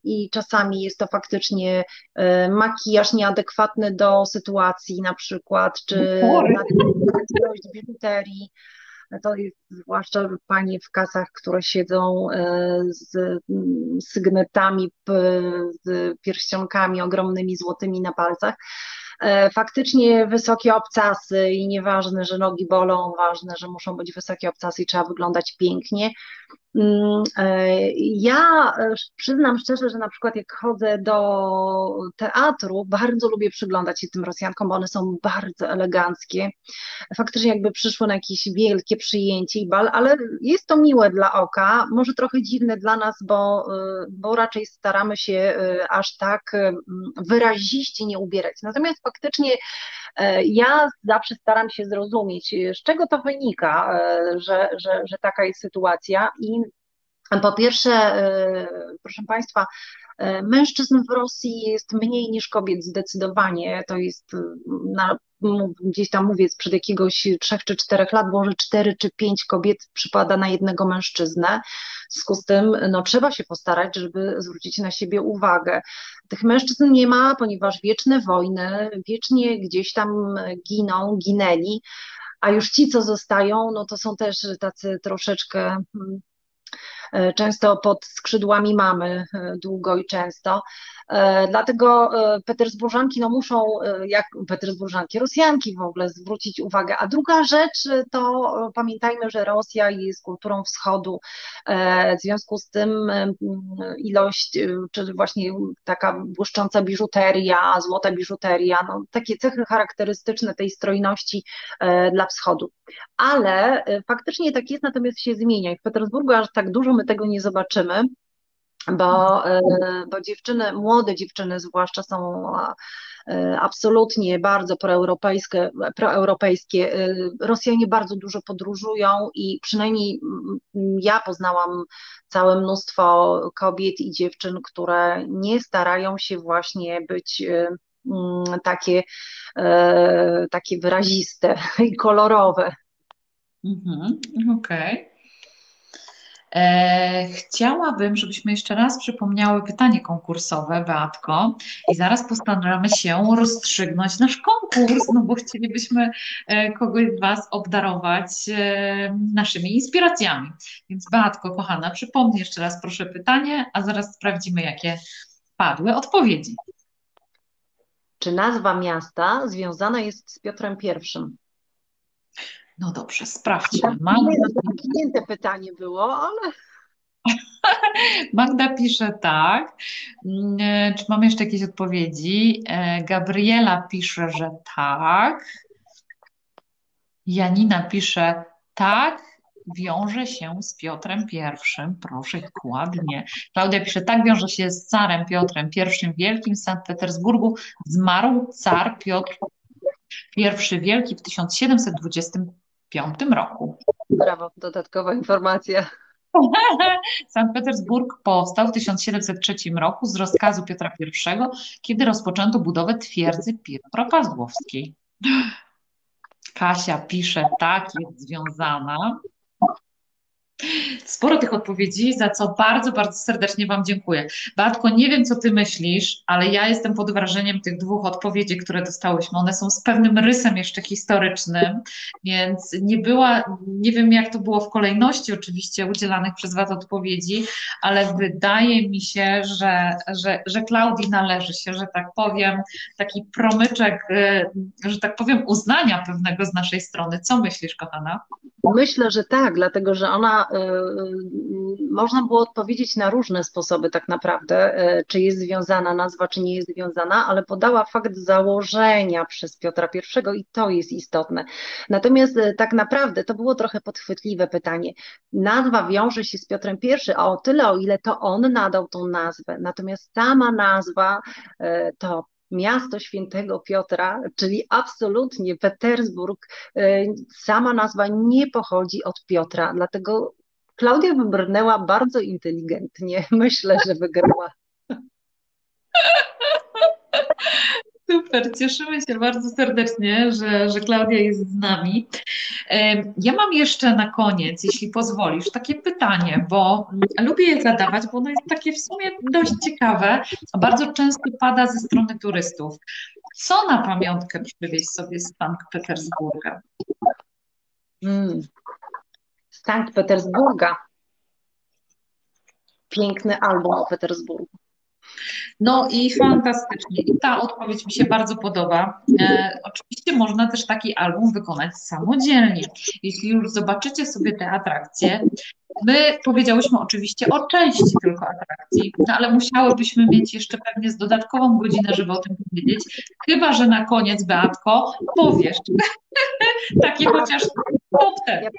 S2: i czasami jest to faktycznie makijaż nieadekwatny do sytuacji na przykład, czy ilość biżuterii to jest zwłaszcza panie w kasach, które siedzą e, z sygnetami, z pierścionkami ogromnymi złotymi na palcach. E, faktycznie wysokie obcasy i nieważne, że nogi bolą, ważne, że muszą być wysokie obcasy i trzeba wyglądać pięknie. Mm, e, ja e, przyznam szczerze, że na przykład jak chodzę do teatru, bardzo lubię przyglądać się tym Rosjankom, bo one są bardzo eleganckie. Faktycznie jakby przyszły na jakieś wielkie przyjęcie i bal, ale jest to miłe dla oka, może trochę dziwne dla nas, bo, e, bo raczej staramy się aż tak wyraziście nie ubierać. Natomiast faktycznie ja zawsze staram się zrozumieć, z czego to wynika, że, że, że taka jest sytuacja i po pierwsze, e, proszę Państwa, e, mężczyzn w Rosji jest mniej niż kobiet zdecydowanie. To jest e, na, gdzieś tam mówię, sprzed jakiegoś trzech czy czterech lat, może cztery czy pięć kobiet przypada na jednego mężczyznę. W związku z tym no, trzeba się postarać, żeby zwrócić na siebie uwagę. Tych mężczyzn nie ma, ponieważ wieczne wojny, wiecznie gdzieś tam giną, ginęli, a już ci, co zostają, no to są też tacy troszeczkę hmm, często pod skrzydłami mamy e, długo i często. E, dlatego e, Petersburżanki no muszą, e, jak Petersburżanki, Rosjanki w ogóle zwrócić uwagę. A druga rzecz to pamiętajmy, że Rosja jest kulturą wschodu, w związku z tym ilość, czy właśnie taka błyszcząca biżuteria, złota biżuteria, no takie cechy charakterystyczne tej strojności dla wschodu. Ale faktycznie tak jest, natomiast się zmienia w Petersburgu aż tak dużo my tego nie zobaczymy bo, e, bo dziewczyny, młode dziewczyny zwłaszcza są e, absolutnie bardzo proeuropejskie, proeuropejskie. E, Rosjanie bardzo dużo podróżują i przynajmniej ja poznałam całe mnóstwo kobiet i dziewczyn, które nie starają się właśnie być takie, takie wyraziste i kolorowe.
S1: Mhm, Okej. Okay. E, chciałabym, żebyśmy jeszcze raz przypomniały pytanie konkursowe, Beatko, i zaraz postaramy się rozstrzygnąć nasz konkurs, no bo chcielibyśmy e, kogoś z Was obdarować e, naszymi inspiracjami. Więc Beatko, kochana, przypomnij jeszcze raz proszę pytanie, a zaraz sprawdzimy, jakie padły odpowiedzi.
S2: Czy nazwa miasta związana jest z Piotrem I?
S1: No dobrze, sprawdźmy.
S2: Magda... Zamknięte pytanie było, ale... *laughs*
S1: Magda pisze tak. Mm, czy mamy jeszcze jakieś odpowiedzi? E, Gabriela pisze, że tak. Janina pisze tak, wiąże się z Piotrem I. Proszę, dokładnie. Klaudia pisze, tak wiąże się z carem Piotrem I Wielkim w Sankt Petersburgu. Zmarł car Piotr I Wielki w 1720 1995 roku.
S2: Brawo, dodatkowa informacja. *laughs*
S1: Sankt Petersburg powstał w 1703 roku z rozkazu Piotra I, kiedy rozpoczęto budowę twierdzy Piotra. Kasia pisze, tak, jest związana. Sporo tych odpowiedzi, za co bardzo, bardzo serdecznie Wam dziękuję. Bartko, nie wiem, co Ty myślisz, ale ja jestem pod wrażeniem tych dwóch odpowiedzi, które dostałyśmy. One są z pewnym rysem jeszcze historycznym, więc nie była, nie wiem, jak to było w kolejności oczywiście udzielanych przez Was odpowiedzi, ale wydaje mi się, że, że, że Klaudii należy się, że tak powiem, taki promyczek, y, że tak powiem, uznania pewnego z naszej strony. Co myślisz, kochana?
S2: Myślę, że tak, dlatego że ona, y, y, można było odpowiedzieć na różne sposoby tak naprawdę, y, czy jest związana nazwa, czy nie jest związana, ale podała fakt założenia przez Piotra I i to jest istotne. Natomiast tak naprawdę to było trochę podchwytliwe pytanie. Nazwa wiąże się z Piotrem I, a o tyle, o ile to on nadał tą nazwę. Natomiast sama nazwa to miasto świętego Piotra, czyli absolutnie Petersburg, e, sama nazwa nie pochodzi od Piotra, dlatego Klaudia wybrnęła bardzo inteligentnie. *laughs* Myślę, że wygrała. *laughs*
S1: Super, cieszymy się bardzo serdecznie, że, że Klaudia jest z nami. Ja mam jeszcze na koniec, jeśli pozwolisz, takie pytanie, bo lubię je zadawać, bo ono jest takie w sumie dość ciekawe, a bardzo często pada ze strony turystów. Co na pamiątkę przywieźć sobie z Sankt Petersburga?
S2: Hmm. Sankt Petersburga. Piękny album o Petersburgu.
S1: No i fantastycznie. I ta odpowiedź mi się bardzo podoba. E, oczywiście można też taki album wykonać samodzielnie. Jeśli już zobaczycie sobie te atrakcje, My powiedziałyśmy oczywiście o części tylko atrakcji, no ale musiałybyśmy mieć jeszcze pewnie z dodatkową godzinę, żeby o tym powiedzieć. Chyba, że na koniec, Beatko, powiesz *laughs* takie chociaż
S2: Ja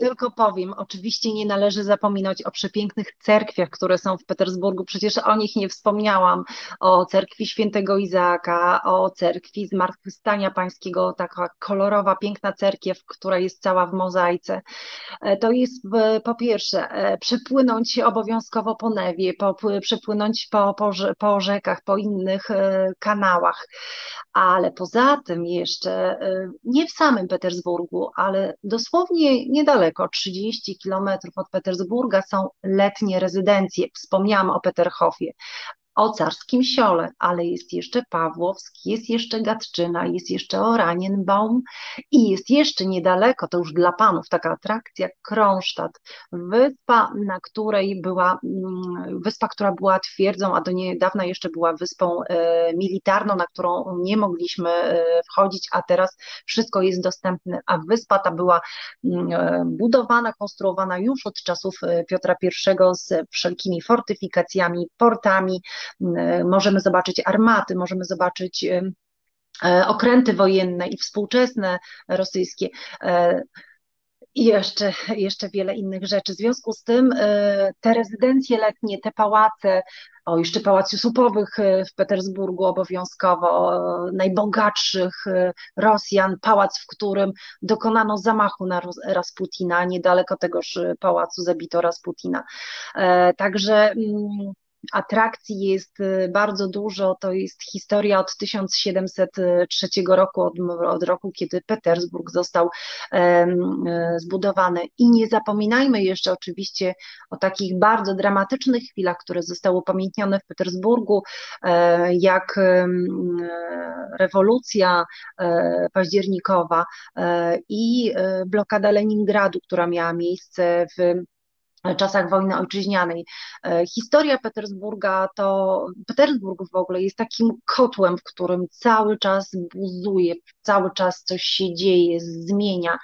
S2: tylko powiem, oczywiście nie należy zapominać o przepięknych cerkwiach, które są w Petersburgu. Przecież o nich nie wspomniałam. O cerkwi świętego Izaaka, o cerkwi Zmartwychwstania Pańskiego, taka kolorowa, piękna cerkiew, która jest cała w mozaice. E, to jest po pierwsze e, przepłynąć obowiązkowo po Newie, po, przepłynąć po, po, po rzekach, po innych e, kanałach. Ale poza tym jeszcze nie w samym Petersburgu, ale dosłownie niedaleko, 30 kilometrów od Petersburga są letnie rezydencje. Wspomniałam o Peterhofie. O carskim siole, ale jest jeszcze Pawłowsk, jest jeszcze Gatczyna, jest jeszcze Oranienbaum i jest jeszcze niedaleko, to już dla panów taka atrakcja, Kronstadt, wyspa, na której była, mm, wyspa, która była twierdzą, a do niedawna jeszcze była wyspą e, militarną, na którą nie mogliśmy e, wchodzić, a teraz wszystko jest dostępne, a wyspa ta była mm, e, budowana, konstruowana już od czasów Piotra I z wszelkimi fortyfikacjami, portami, możemy zobaczyć armaty, możemy zobaczyć okręty wojenne i współczesne rosyjskie i jeszcze, jeszcze wiele innych rzeczy. W związku z tym e, te rezydencje letnie, te pałace, o jeszcze pałac Jusupowych e, w Petersburgu obowiązkowo, najbogatszych e, Rosjan, pałac, w którym dokonano zamachu na Rasputina, niedaleko tegoż pałacu zabito Rasputina. Także mm, atrakcji jest y, bardzo dużo. To jest historia od 1703 roku, od, od roku, kiedy Petersburg został um, zbudowany. I nie zapominajmy jeszcze oczywiście o takich bardzo dramatycznych chwilach, które zostały upamiętnione w Petersburgu, e, jak rewolucja październikowa i blokada Leningradu, która miała miejsce w czasach wojny ojczyźnianej. E, historia Petersburga to, Petersburg w ogóle jest takim kotłem, w którym cały czas buzuje, cały czas coś się dzieje, zmienia.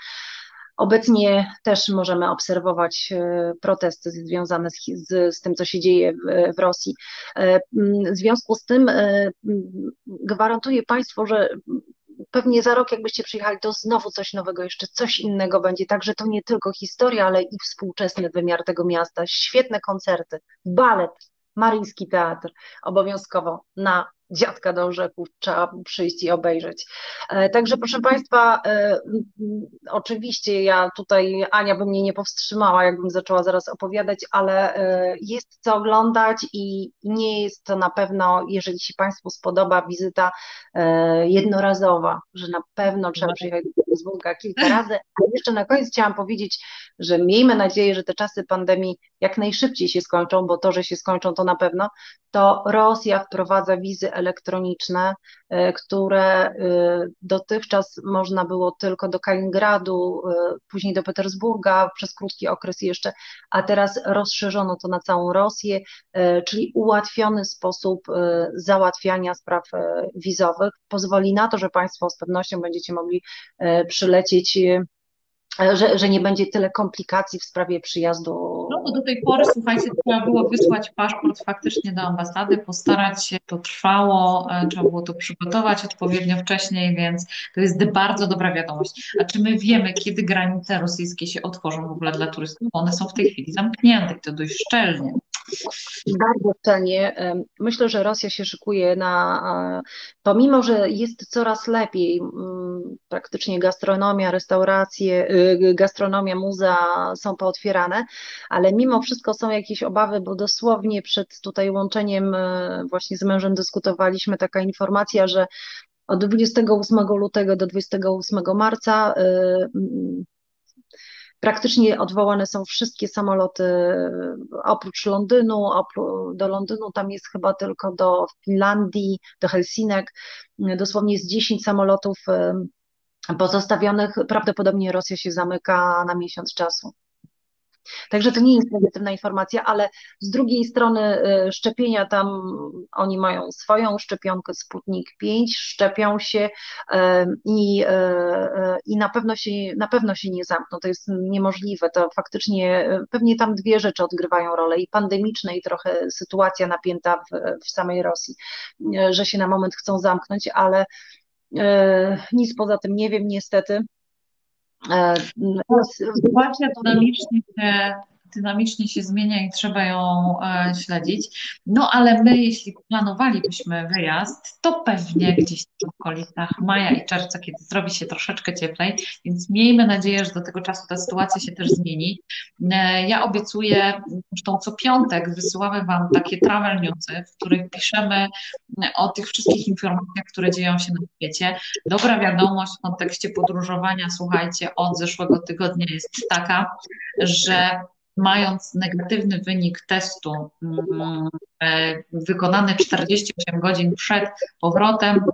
S2: Obecnie też możemy obserwować e, protesty związane z, z, z tym, co się dzieje w, w, Rosji. E, w związku z tym gwarantuję Państwu, że pewnie za rok, jakbyście przyjechali, to znowu coś nowego, jeszcze coś innego będzie. Także to nie tylko historia, ale i współczesny wymiar tego miasta. Świetne koncerty, balet, Maryjski Teatr, obowiązkowo na dziadka do orzechów trzeba przyjść i obejrzeć. E, także proszę Państwa, e, oczywiście ja tutaj, Ania by mnie nie powstrzymała, jakbym zaczęła zaraz opowiadać, ale e, jest co oglądać i nie jest to na pewno, jeżeli się Państwu spodoba wizyta jednorazowa, że na pewno trzeba przyjechać do Petersburga kilka razy. A jeszcze na koniec chciałam powiedzieć, że miejmy nadzieję, że te czasy pandemii jak najszybciej się skończą, bo to, że się skończą to na pewno, to Rosja wprowadza wizy elektroniczne, e, które e, dotychczas można było tylko do Kaliningradu, e, później do Petersburga przez krótki okres jeszcze, a teraz rozszerzono to na całą Rosję, czyli ułatwiony sposób załatwiania spraw wizowych. Pozwoli na to, że Państwo z pewnością będziecie mogli przylecieć że, że nie będzie tyle komplikacji w sprawie przyjazdu.
S1: No bo do tej pory, słuchajcie, trzeba było wysłać paszport faktycznie do ambasady, postarać się, to trwało, e, trzeba było to przygotować odpowiednio wcześniej, więc to jest bardzo dobra wiadomość. A czy my wiemy, kiedy granice rosyjskie się otworzą w ogóle dla turystów? One są w tej chwili zamknięte i to dość szczelnie.
S2: Bardzo szczelnie. Myślę, że Rosja się szykuje na, pomimo, że jest coraz lepiej, praktycznie gastronomia, restauracje, y, gastronomia, muzea są pootwierane, ale mimo wszystko są jakieś obawy, bo dosłownie przed tutaj łączeniem y, właśnie z mężem dyskutowaliśmy taka informacja, że od 28 lutego do 28 marca y, Praktycznie odwołane są wszystkie samoloty oprócz Londynu, do Londynu tam jest chyba tylko do Finlandii, do Helsinek, dosłownie jest 10 samolotów pozostawionych, prawdopodobnie Rosja się zamyka na miesiąc czasu. Także to nie jest negatywna informacja, ale z drugiej strony y, szczepienia tam oni mają swoją szczepionkę Sputnik 5, szczepią się y, i, y, i na, pewno się, na pewno się nie zamkną. To jest niemożliwe. To faktycznie pewnie tam dwie rzeczy odgrywają rolę i pandemiczne, i trochę sytuacja napięta w, w samej Rosji, że się na moment chcą zamknąć, ale nic poza tym nie wiem niestety.
S1: E, sytuacja dynamicznie się dynamicznie się zmienia i trzeba ją e, śledzić. No ale my, jeśli planowalibyśmy wyjazd, to pewnie gdzieś w okolicach maja i czerwca, kiedy zrobi się troszeczkę cieplej, więc miejmy nadzieję, że do tego czasu ta sytuacja się też zmieni. E, ja obiecuję, zresztą co piątek wysyłamy Wam takie travel newsy, w których piszemy o tych wszystkich informacjach, które dzieją się na świecie. Dobra wiadomość w kontekście podróżowania, słuchajcie, od zeszłego tygodnia jest taka, że mając negatywny wynik testu mm, e, wykonany 48 godzin przed powrotem,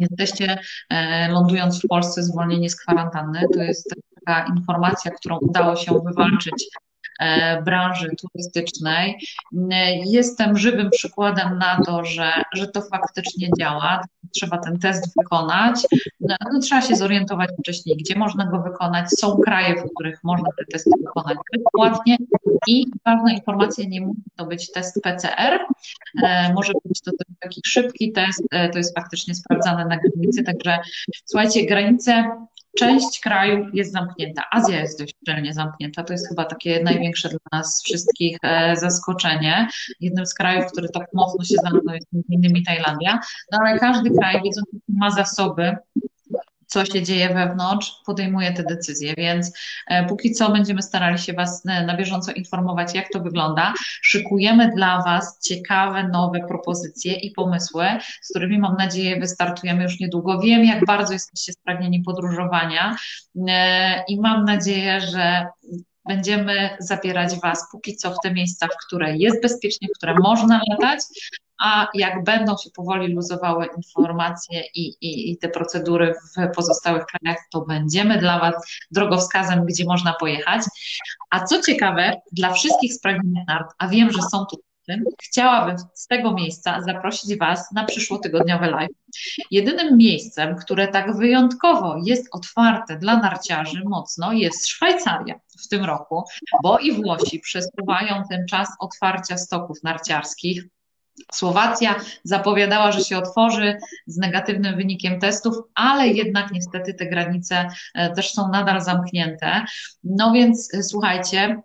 S1: jesteście e, lądując w Polsce zwolnieni z kwarantanny. To jest taka informacja, którą udało się wywalczyć branży turystycznej. E, jestem żywym przykładem na to, że, że to faktycznie działa. Trzeba ten test wykonać. No, no, trzeba się zorientować wcześniej, gdzie można go wykonać. Są kraje, w których można te testy wykonać bezpłatnie. I ważna informacja, nie musi to być test PCR. E, może być to taki szybki test, to jest faktycznie sprawdzane na granicy. Także słuchajcie, granice Część krajów jest zamknięta. Azja jest dość szczelnie zamknięta. To jest chyba takie największe dla nas wszystkich e, zaskoczenie. Jednym z krajów, który tak mocno się zamknął jest między innymi Tajlandia. No ale każdy kraj, wiedząc, ma zasoby, co się dzieje wewnątrz, podejmuje te decyzje. Więc e, póki co będziemy starali się Was e, na bieżąco informować, jak to wygląda. Szykujemy dla Was ciekawe, nowe propozycje i pomysły, z którymi mam nadzieję wystartujemy już niedługo. Wiem, jak bardzo jesteście spragnieni podróżowania e, i mam nadzieję, że będziemy zabierać Was póki co w te miejsca, w które jest bezpiecznie, w które można latać, a jak będą się powoli luzowały informacje i, i, i te procedury w pozostałych krajach, to będziemy dla Was drogowskazem, gdzie można pojechać. A co ciekawe, dla wszystkich spragnionych nart, a wiem, że są tu chciałabym z tego miejsca zaprosić Was na przyszłotygodniowy live. Jedynym miejscem, które tak wyjątkowo jest otwarte dla narciarzy mocno, jest Szwajcaria w tym roku, bo i Włosi przesuwają ten czas otwarcia stoków narciarskich Słowacja zapowiadała, że się otworzy z negatywnym wynikiem testów, ale jednak niestety te granice e, też są nadal zamknięte. No więc e, słuchajcie,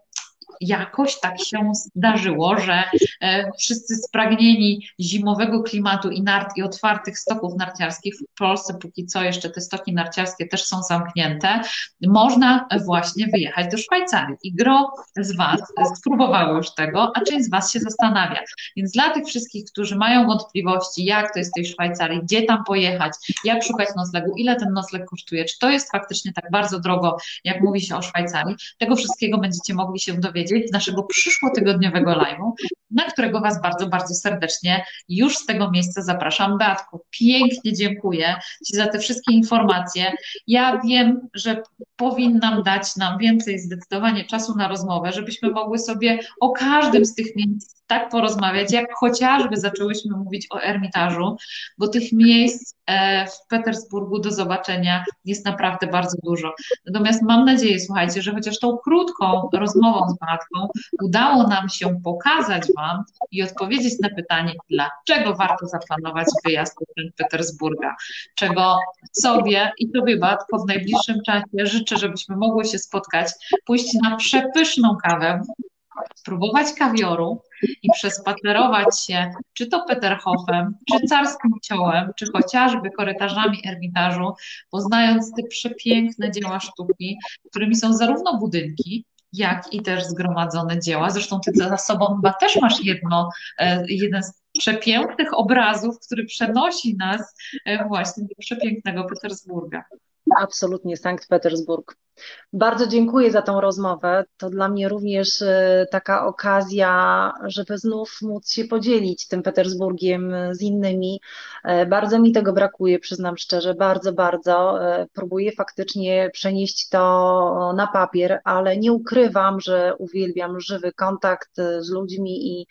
S1: jakoś tak się zdarzyło, że e, wszyscy spragnieni zimowego klimatu i nart i otwartych stoków narciarskich w Polsce póki co jeszcze te stoki narciarskie też są zamknięte, można właśnie wyjechać do Szwajcarii. I gro z Was spróbowało już tego, a część z Was się zastanawia. Więc dla tych wszystkich, którzy mają wątpliwości, jak to jest w tej Szwajcarii, gdzie tam pojechać, jak szukać noclegu, ile ten nocleg kosztuje, czy to jest faktycznie tak bardzo drogo, jak mówi się o Szwajcarii, tego wszystkiego będziecie mogli się dowiedzieć naszego przyszłotygodniowego live'u, na którego Was bardzo, bardzo serdecznie już z tego miejsca zapraszam. Beatko, pięknie dziękuję Ci za te wszystkie informacje. Ja wiem, że powinnam dać nam więcej zdecydowanie czasu na rozmowę, żebyśmy mogły sobie o każdym z tych miejsc tak porozmawiać, jak chociażby zaczęłyśmy mówić o Ermitażu, bo tych miejsc e, w Petersburgu do zobaczenia jest naprawdę bardzo dużo. Natomiast mam nadzieję, słuchajcie, że chociaż tą krótką rozmową z Matką udało nam się pokazać Wam i odpowiedzieć na pytanie, dlaczego warto zaplanować wyjazd do Petersburga, czego sobie i Tobie, Matko, w najbliższym czasie życzę, żebyśmy mogły się spotkać, pójść na przepyszną kawę, spróbować kawioru i przespacerować się czy to Peterhofem, czy Carskim Ciołem, czy chociażby korytarzami Ermitażu, poznając te przepiękne dzieła sztuki, którymi są zarówno budynki, jak i też zgromadzone dzieła. Zresztą ty za sobą chyba też masz jedno, e, jeden z przepięknych obrazów, który przenosi nas e, właśnie do przepięknego Petersburga.
S2: Absolutnie, Sankt Petersburg. Bardzo dziękuję za tą rozmowę. To dla mnie również e, taka okazja, żeby znów móc się podzielić tym Petersburgiem z innymi. E, bardzo mi tego brakuje, przyznam szczerze, bardzo, bardzo. E, próbuję faktycznie przenieść to na papier, ale nie ukrywam, że uwielbiam żywy kontakt z ludźmi i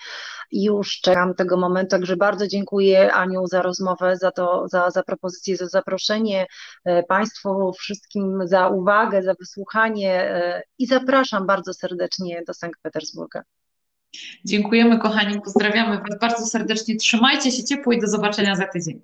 S2: już czekam tego momentu. Także bardzo dziękuję Aniu za rozmowę, za to, za, za propozycję, za zaproszenie Państwu wszystkim za uwagę, za za wysłuchanie e, i zapraszam bardzo serdecznie do Sankt Petersburga.
S1: Dziękujemy kochani, pozdrawiamy Was bardzo serdecznie. Trzymajcie się ciepło i do zobaczenia za tydzień.